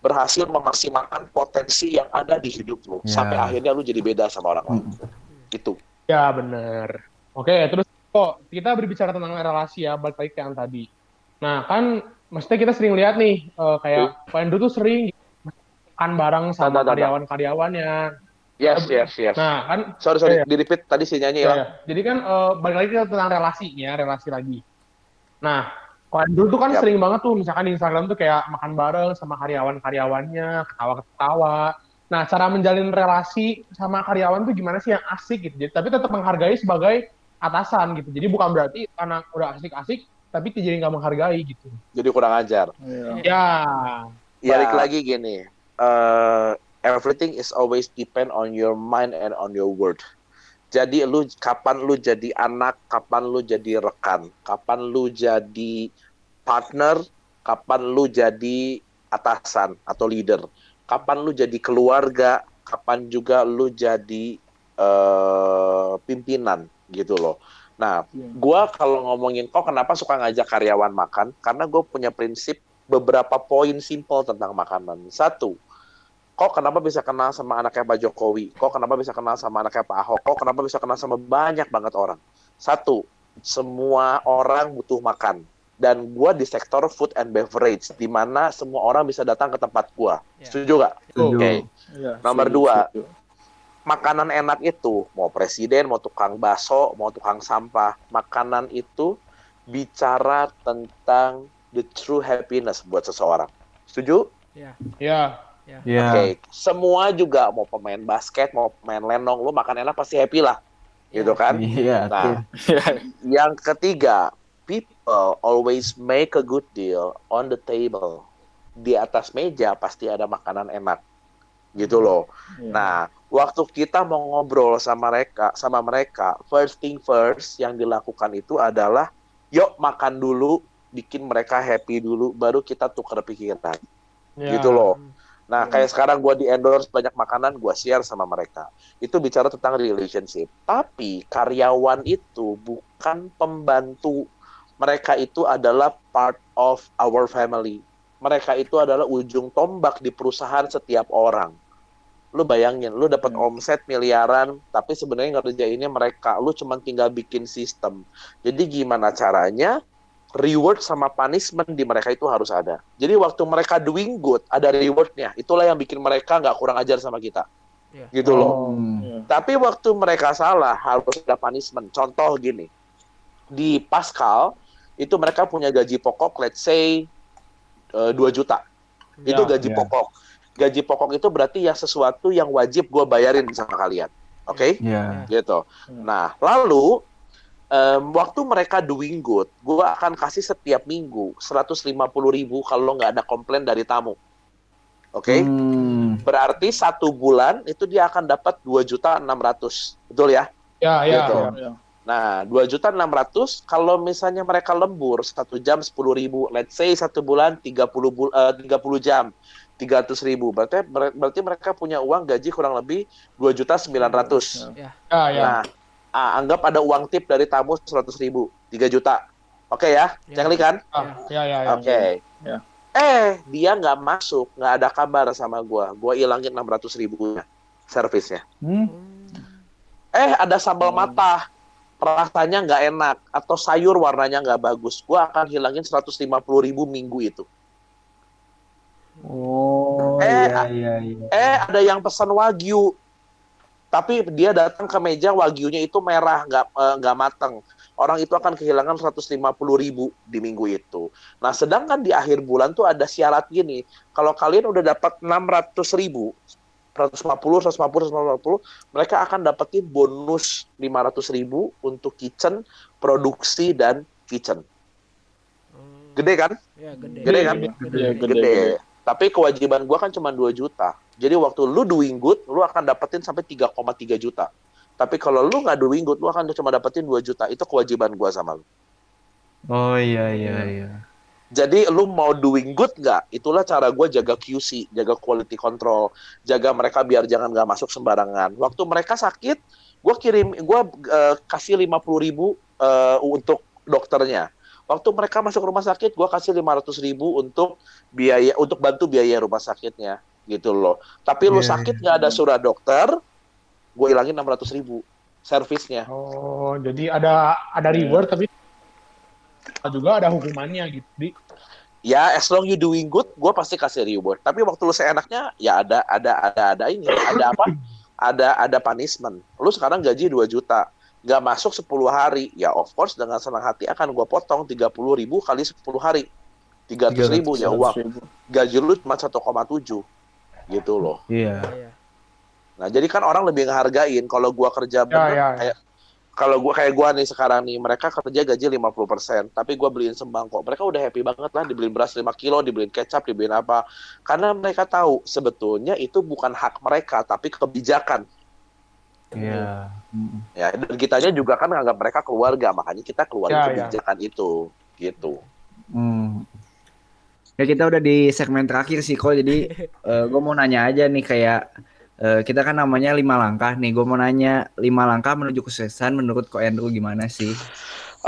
berhasil memaksimalkan potensi yang ada di hidup lu Ya. sampai akhirnya lu jadi beda sama orang lain. Itu. Ya bener. Oke, terus kok kita berbicara tentang relasi ya, balik lagi ke yang tadi. Nah kan, maksudnya kita sering lihat nih, eh, kayak Pak Andrew tuh sering makan bareng sama karyawan-karyawannya. Yes, yes, yes. Nah kan, sorry, sorry, Iya. di repeat tadi sinyalnya ya, hilang. ya. jadi kan eh, balik lagi tentang relasinya, relasi lagi. Nah, Andrew tuh kan Yap. sering banget tuh, misalkan di Instagram tuh kayak makan bareng sama karyawan-karyawannya, ketawa-ketawa. Nah, cara menjalin relasi sama karyawan tuh gimana sih yang asik gitu. Jadi, tapi tetap menghargai sebagai atasan gitu. Jadi bukan berarti karena udah asik-asik, tapi jadi nggak menghargai gitu. Jadi kurang ajar. Ya, Balik lagi gini, eh, everything is always depend on your mind and on your word. Jadi lu kapan lu jadi anak, kapan lu jadi rekan, kapan lu jadi partner, kapan lu jadi atasan atau leader, kapan lu jadi keluarga, kapan juga lu jadi eh, pimpinan gitu loh. Nah, gua kalau ngomongin kok kenapa suka ngajak karyawan makan? Karena gue punya prinsip beberapa poin simpel tentang makanan. Satu, kok kenapa bisa kenal sama anaknya Pak Jokowi? Kok kenapa bisa kenal sama anaknya Pak Ahok? Kok kenapa bisa kenal sama banyak banget orang? Satu, semua orang butuh makan. Dan gua di sektor food and beverage, di mana semua orang bisa datang ke tempat gua. Ya. Setuju nggak? Setuju. Oke. Iya, Nomor dua. Makanan enak itu, mau presiden, mau tukang bakso, mau tukang sampah, makanan itu bicara tentang the true happiness buat seseorang. Setuju? Ya. ya, Iya. Oke, semua juga mau pemain basket, mau pemain lenong, lu makan enak pasti happy lah, gitu kan? Iya. Nah, tuh. yang ketiga, people always make a good deal on the table. Di atas meja pasti ada makanan enak, gitu loh. Iya. Nah, waktu kita mau ngobrol sama mereka, sama mereka, first thing first yang dilakukan itu adalah, yuk makan dulu, bikin mereka happy dulu, baru kita tukar pikiran, ya. gitu loh. Nah, kayak sekarang gua di endorse banyak makanan, gua share sama mereka. Itu bicara tentang relationship. Tapi karyawan itu bukan pembantu. Mereka itu adalah part of our family. Mereka itu adalah ujung tombak di perusahaan setiap orang. Lu bayangin, lu dapat Hmm. omset miliaran, tapi sebenarnya ngerjainnya mereka. Lu cuma tinggal bikin sistem. Jadi gimana caranya? reward sama punishment di mereka itu harus ada. Jadi waktu mereka doing good, ada rewardnya. Itulah yang bikin mereka nggak kurang ajar sama kita. Iya. Gitu loh. Hmm. Iya. Tapi waktu mereka salah, harus ada punishment. Contoh gini, di Pascal, itu mereka punya gaji pokok, let's say, eh, 2 juta. Itu Ya, gaji ya. pokok. Gaji pokok itu berarti ya sesuatu yang wajib gue bayarin sama kalian. Oke? Iya. gitu. Hmm. Nah, lalu em, waktu mereka doing good, gue akan kasih setiap minggu 150.000 ribu kalau nggak ada komplain dari tamu. Oke? Hmm. Berarti satu bulan itu dia akan dapat 2 juta 600. Betul ya? ya, ya. Gitu. ya. Iya. Nah, 2 juta 600 kalau misalnya mereka lembur satu jam 10 ribu, let's say satu bulan 30 bul eh, 30 jam 300 ribu. Berarti berarti mereka punya uang gaji kurang lebih 2 juta 900. Ya. Ya, ya. Nah, ah, anggap ada uang tip dari tamu 100 ribu, 3 juta. Oke ya, Ya. Cengli kan? Ah, ya, ya, ya. Oke. Ya. Eh, dia nggak masuk, nggak ada kabar sama gua. Gua ilangin 600 ribunya servisnya. Hmm. Eh, ada sambal Hmm. mata, rasanya nggak enak, atau sayur warnanya nggak bagus. Gua akan hilangin 150 ribu minggu itu. Oh, Eh, iya iya iya. Eh, ada yang pesan wagyu. Tapi dia datang ke meja wagyunya itu merah, nggak eh, nggak matang. Orang itu akan kehilangan 150 ribu di minggu itu. Nah, sedangkan di akhir bulan tuh ada syarat gini. Kalau kalian udah dapat 600 ribu, 150, 150, 150, mereka akan dapetin bonus 500 ribu untuk kitchen, produksi, dan kitchen. Hmm. Gede kan? Ya gede. Gede kan? Iya, Gede. gede. Tapi kewajiban gua kan cuma 2 juta. Jadi waktu lu doing good, lu akan dapetin sampai 3,3 juta. Tapi kalau lu nggak doing good, lu akan cuma dapetin 2 juta. Itu kewajiban gua sama lu. Oh iya iya iya. Jadi lu mau doing good nggak? Itulah cara gue jaga QC, jaga quality control, jaga mereka biar jangan nggak masuk sembarangan. Waktu mereka sakit, gue kirim, gue kasih lima puluh ribu eh, untuk dokternya. Waktu mereka masuk rumah sakit, gue kasih lima ratus ribu untuk biaya, untuk bantu biaya rumah sakitnya, gitu loh. Tapi lu Iya, sakit nggak ada surat dokter, gue hilangin enam ratus ribu servisnya. Oh, jadi ada ada reward tapi juga ada hukumannya gitu. Di, ya as long you doing good gue pasti kasih reward. Tapi waktu lu seenaknya ya ada ada ada ada ini. Ada apa? Ada ada punishment. Lu sekarang gaji 2 juta. Nggak masuk 10 hari. Ya of course dengan senang hati akan gue potong 30 ribu kali 10 hari. 300 ribu ya uang gaji lu cuma 1,7 gitu loh. Iya. Iya. nah jadi kan orang lebih ngehargain kalau gua kerja bener ya, ya. kayak kalau gua kayak gua nih sekarang nih mereka kerja gaji 50% tapi gua beliin sembako mereka udah happy banget lah dibeliin beras 5 kilo dibeliin kecap dibeliin apa karena mereka tahu sebetulnya itu bukan hak mereka tapi kebijakan Iya. Mm. ya dan kitanya juga kan nganggap mereka keluarga makanya kita keluar Ya, ya. kebijakan itu gitu Hmm. Ya kita udah di segmen terakhir sih kok jadi gue mau nanya aja nih kayak eh, kita kan namanya lima langkah nih gue mau nanya lima langkah menuju kesuksesan menurut Ko Andrew gimana sih?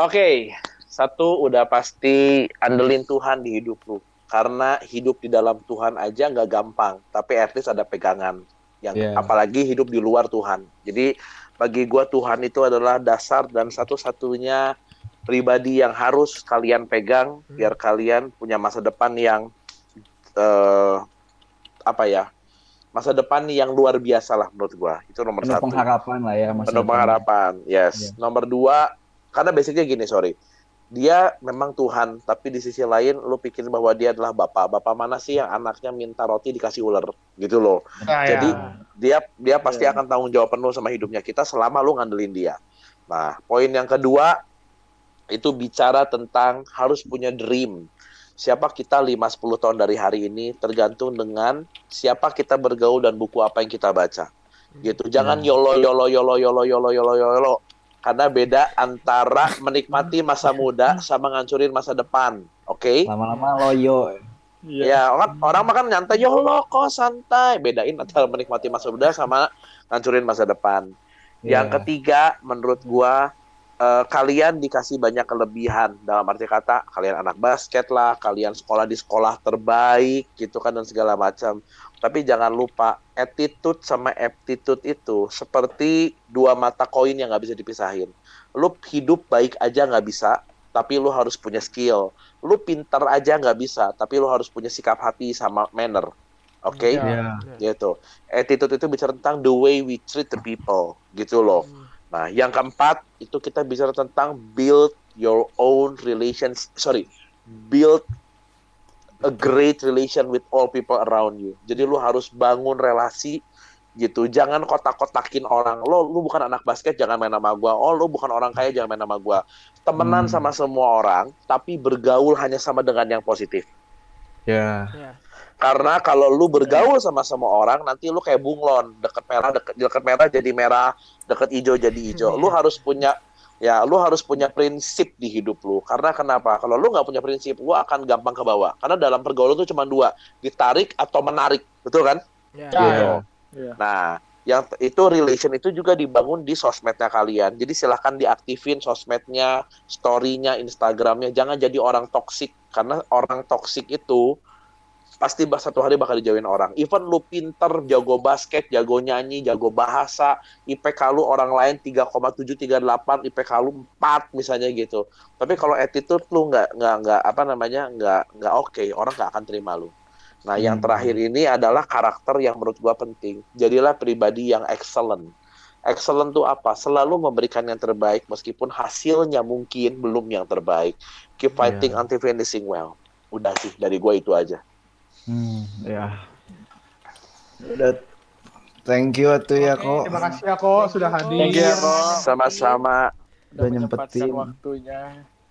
Oke, satu udah pasti andelin Tuhan di hidup lu. Karena hidup di dalam Tuhan aja nggak gampang, tapi at least ada pegangan. Yang Yeah. apalagi hidup di luar Tuhan. Jadi bagi gua Tuhan itu adalah dasar dan satu-satunya pribadi yang harus kalian pegang Hmm. biar kalian punya masa depan yang eh, apa ya? Masa depan yang luar biasa lah menurut gua. Itu nomor Penuh satu. pengharapan lah ya masa Penuh depan. pengharapan, yes. Iya. Nomor dua, karena basicnya gini, sorry. Dia memang Tuhan, tapi di sisi lain lu pikir bahwa dia adalah bapak. Bapak mana sih yang anaknya minta roti dikasih ular, gitu loh. Nah, Jadi ya. dia dia pasti Iya. akan tanggung jawab penuh sama hidupnya kita selama lu ngandelin dia. Nah, poin yang kedua itu bicara tentang harus punya dream. Siapa kita 5-10 tahun dari hari ini tergantung dengan siapa kita bergaul dan buku apa yang kita baca. Gitu. Jangan yolo yolo yolo yolo yolo yolo yolo. Karena beda antara menikmati masa muda sama ngancurin masa depan. Oke? Lama-lama loyo. Iya. Ya, orang, orang makan nyantai, yolo kok santai. Bedain antara menikmati masa muda sama ngancurin masa depan. Yang Iya. ketiga, menurut gua eh, kalian dikasih banyak kelebihan dalam arti kata kalian anak basket lah, kalian sekolah di sekolah terbaik gitu kan dan segala macam. Tapi jangan lupa attitude sama aptitude itu seperti dua mata koin yang nggak bisa dipisahin. Lu hidup baik aja nggak bisa, tapi lu harus punya skill. Lu pintar aja nggak bisa, tapi lu harus punya sikap hati sama manner. Oke? Iya. Iya. gitu. Attitude itu bicara tentang the way we treat the people, gitu loh. Hmm. Nah, yang keempat itu kita bicara tentang build your own relations, sorry, build a great relation with all people around you. Jadi lu harus bangun relasi gitu. Jangan kotak-kotakin orang. Lo lu bukan anak basket, jangan main sama gua. Oh, lu bukan orang kaya, jangan main sama gua. Temenan Hmm. sama semua orang, tapi bergaul hanya sama dengan yang positif. Ya. Ya. Karena kalau lu bergaul sama semua orang, nanti lu kayak bunglon, deket merah, deket, deket merah jadi merah, deket hijau jadi hijau. Lu harus punya, ya, lu harus punya prinsip di hidup lu. Karena kenapa? Kalau lu nggak punya prinsip, lu akan gampang ke bawah. Karena dalam pergaulan tuh cuma dua, ditarik atau menarik, betul kan? Ya. Ya, Gitu. Iya. Nah, yang itu relation itu juga dibangun di sosmednya kalian. Jadi silahkan diaktifin sosmednya, story-nya, Instagramnya. Jangan jadi orang toksik karena orang toksik itu pasti bah- satu hari bakal dijauhin orang. Even lu pinter, jago basket, jago nyanyi, jago bahasa, IPK lu orang lain 3,7, 3,8, IPK lu 4 misalnya gitu. Tapi kalau attitude lu nggak nggak nggak apa namanya nggak nggak oke, orang nggak akan terima lu. Nah, yang Hmm. terakhir ini adalah karakter yang menurut gua penting. Jadilah pribadi yang excellent. Excellent tuh apa? Selalu memberikan yang terbaik meskipun hasilnya mungkin belum yang terbaik. Keep fighting Iya. until finishing well. Udah sih dari gua itu aja. Hmm, ya. Udah thank you tuh ya kok. Terima kasih ya kok sudah hadir. Thank you ya, Ko. Sama-sama. Udah nyempetin. waktunya.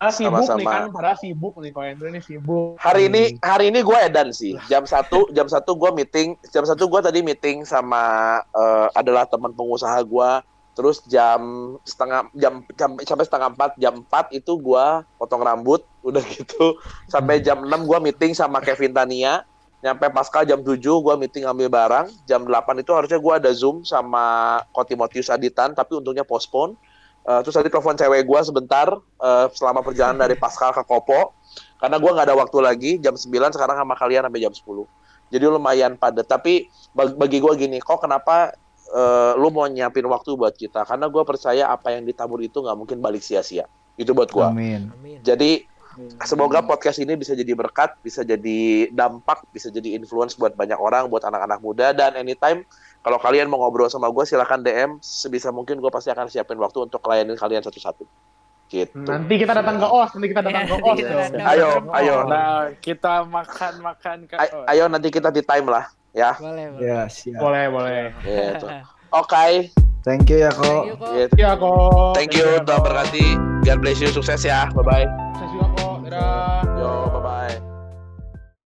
sibuk nih Sama-sama. kan, padahal sibuk nih kalau Andrew ini sibuk. Hari ini hari ini gue edan sih. Jam satu jam satu gue meeting. Jam satu gue tadi meeting sama eh, adalah teman pengusaha gue. Terus jam setengah jam, jam sampai setengah empat jam empat itu gue potong rambut udah gitu sampai jam 6 gue meeting sama Kevin Tania nyampe pasca jam 7 gue meeting ambil barang. Jam 8 itu harusnya gue ada zoom sama Ko Timotius Aditan tapi untungnya postpone. Eh, terus tadi telepon cewek gue sebentar eh, selama perjalanan dari Pascal ke Kopo. Karena gue nggak ada waktu lagi jam 9 sekarang sama kalian sampai jam 10 jadi lumayan padat. Tapi bag- bagi gue gini kok kenapa eh, lu mau nyiapin waktu buat kita? Karena gue percaya apa yang ditabur itu nggak mungkin balik sia-sia. Itu buat gue jadi semoga podcast ini bisa jadi berkat bisa jadi dampak bisa jadi influence buat banyak orang buat anak-anak muda dan anytime kalau kalian mau ngobrol sama gue silahkan DM sebisa mungkin gue pasti akan siapin waktu untuk layanin kalian satu-satu gitu Nanti kita datang ke OS, nanti kita datang ke OS. Kita dong. datang. Ayo, ayo. Nah, kita makan-makan ke Ay- ayo nanti kita di time lah ya Boleh, boleh. Ya, siap. Boleh, boleh. gitu oke Thank you ya, Thank kok. you, kok. gitu. Iya kok. thank you Iya, Tuhan berkati God bless you sukses ya bye Dadah.